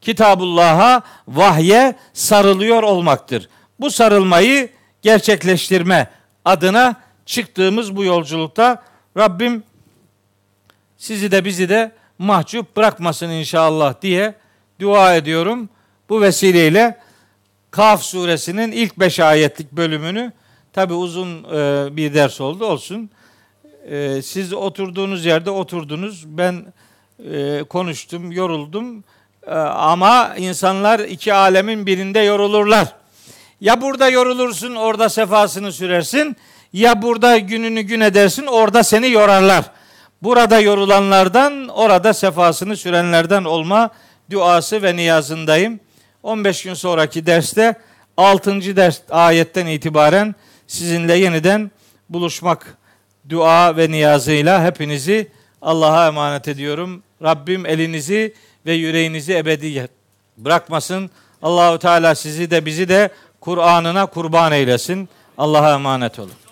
A: Kitabullah'a, vahye sarılıyor olmaktır. Bu sarılmayı gerçekleştirme adına çıktığımız bu yolculukta Rabbim sizi de bizi de mahcup bırakmasın inşallah diye dua ediyorum. Bu vesileyle Kaf suresinin ilk beş ayetlik bölümünü tabi uzun e, bir ders oldu olsun. E, siz oturduğunuz yerde oturdunuz. Ben e, konuştum, yoruldum. E, ama insanlar iki alemin birinde yorulurlar. Ya burada yorulursun, orada sefasını sürersin. Ya burada gününü gün edersin, orada seni yorarlar. Burada yorulanlardan, orada sefasını sürenlerden olma duası ve niyazındayım. 15 gün sonraki derste 6. ders ayetten itibaren sizinle yeniden buluşmak dua ve niyazıyla hepinizi Allah'a emanet ediyorum. Rabbim elinizi ve yüreğinizi ebedi bırakmasın. Allahu Teala sizi de bizi de Kur'an'ına kurban eylesin. Allah'a emanet olun.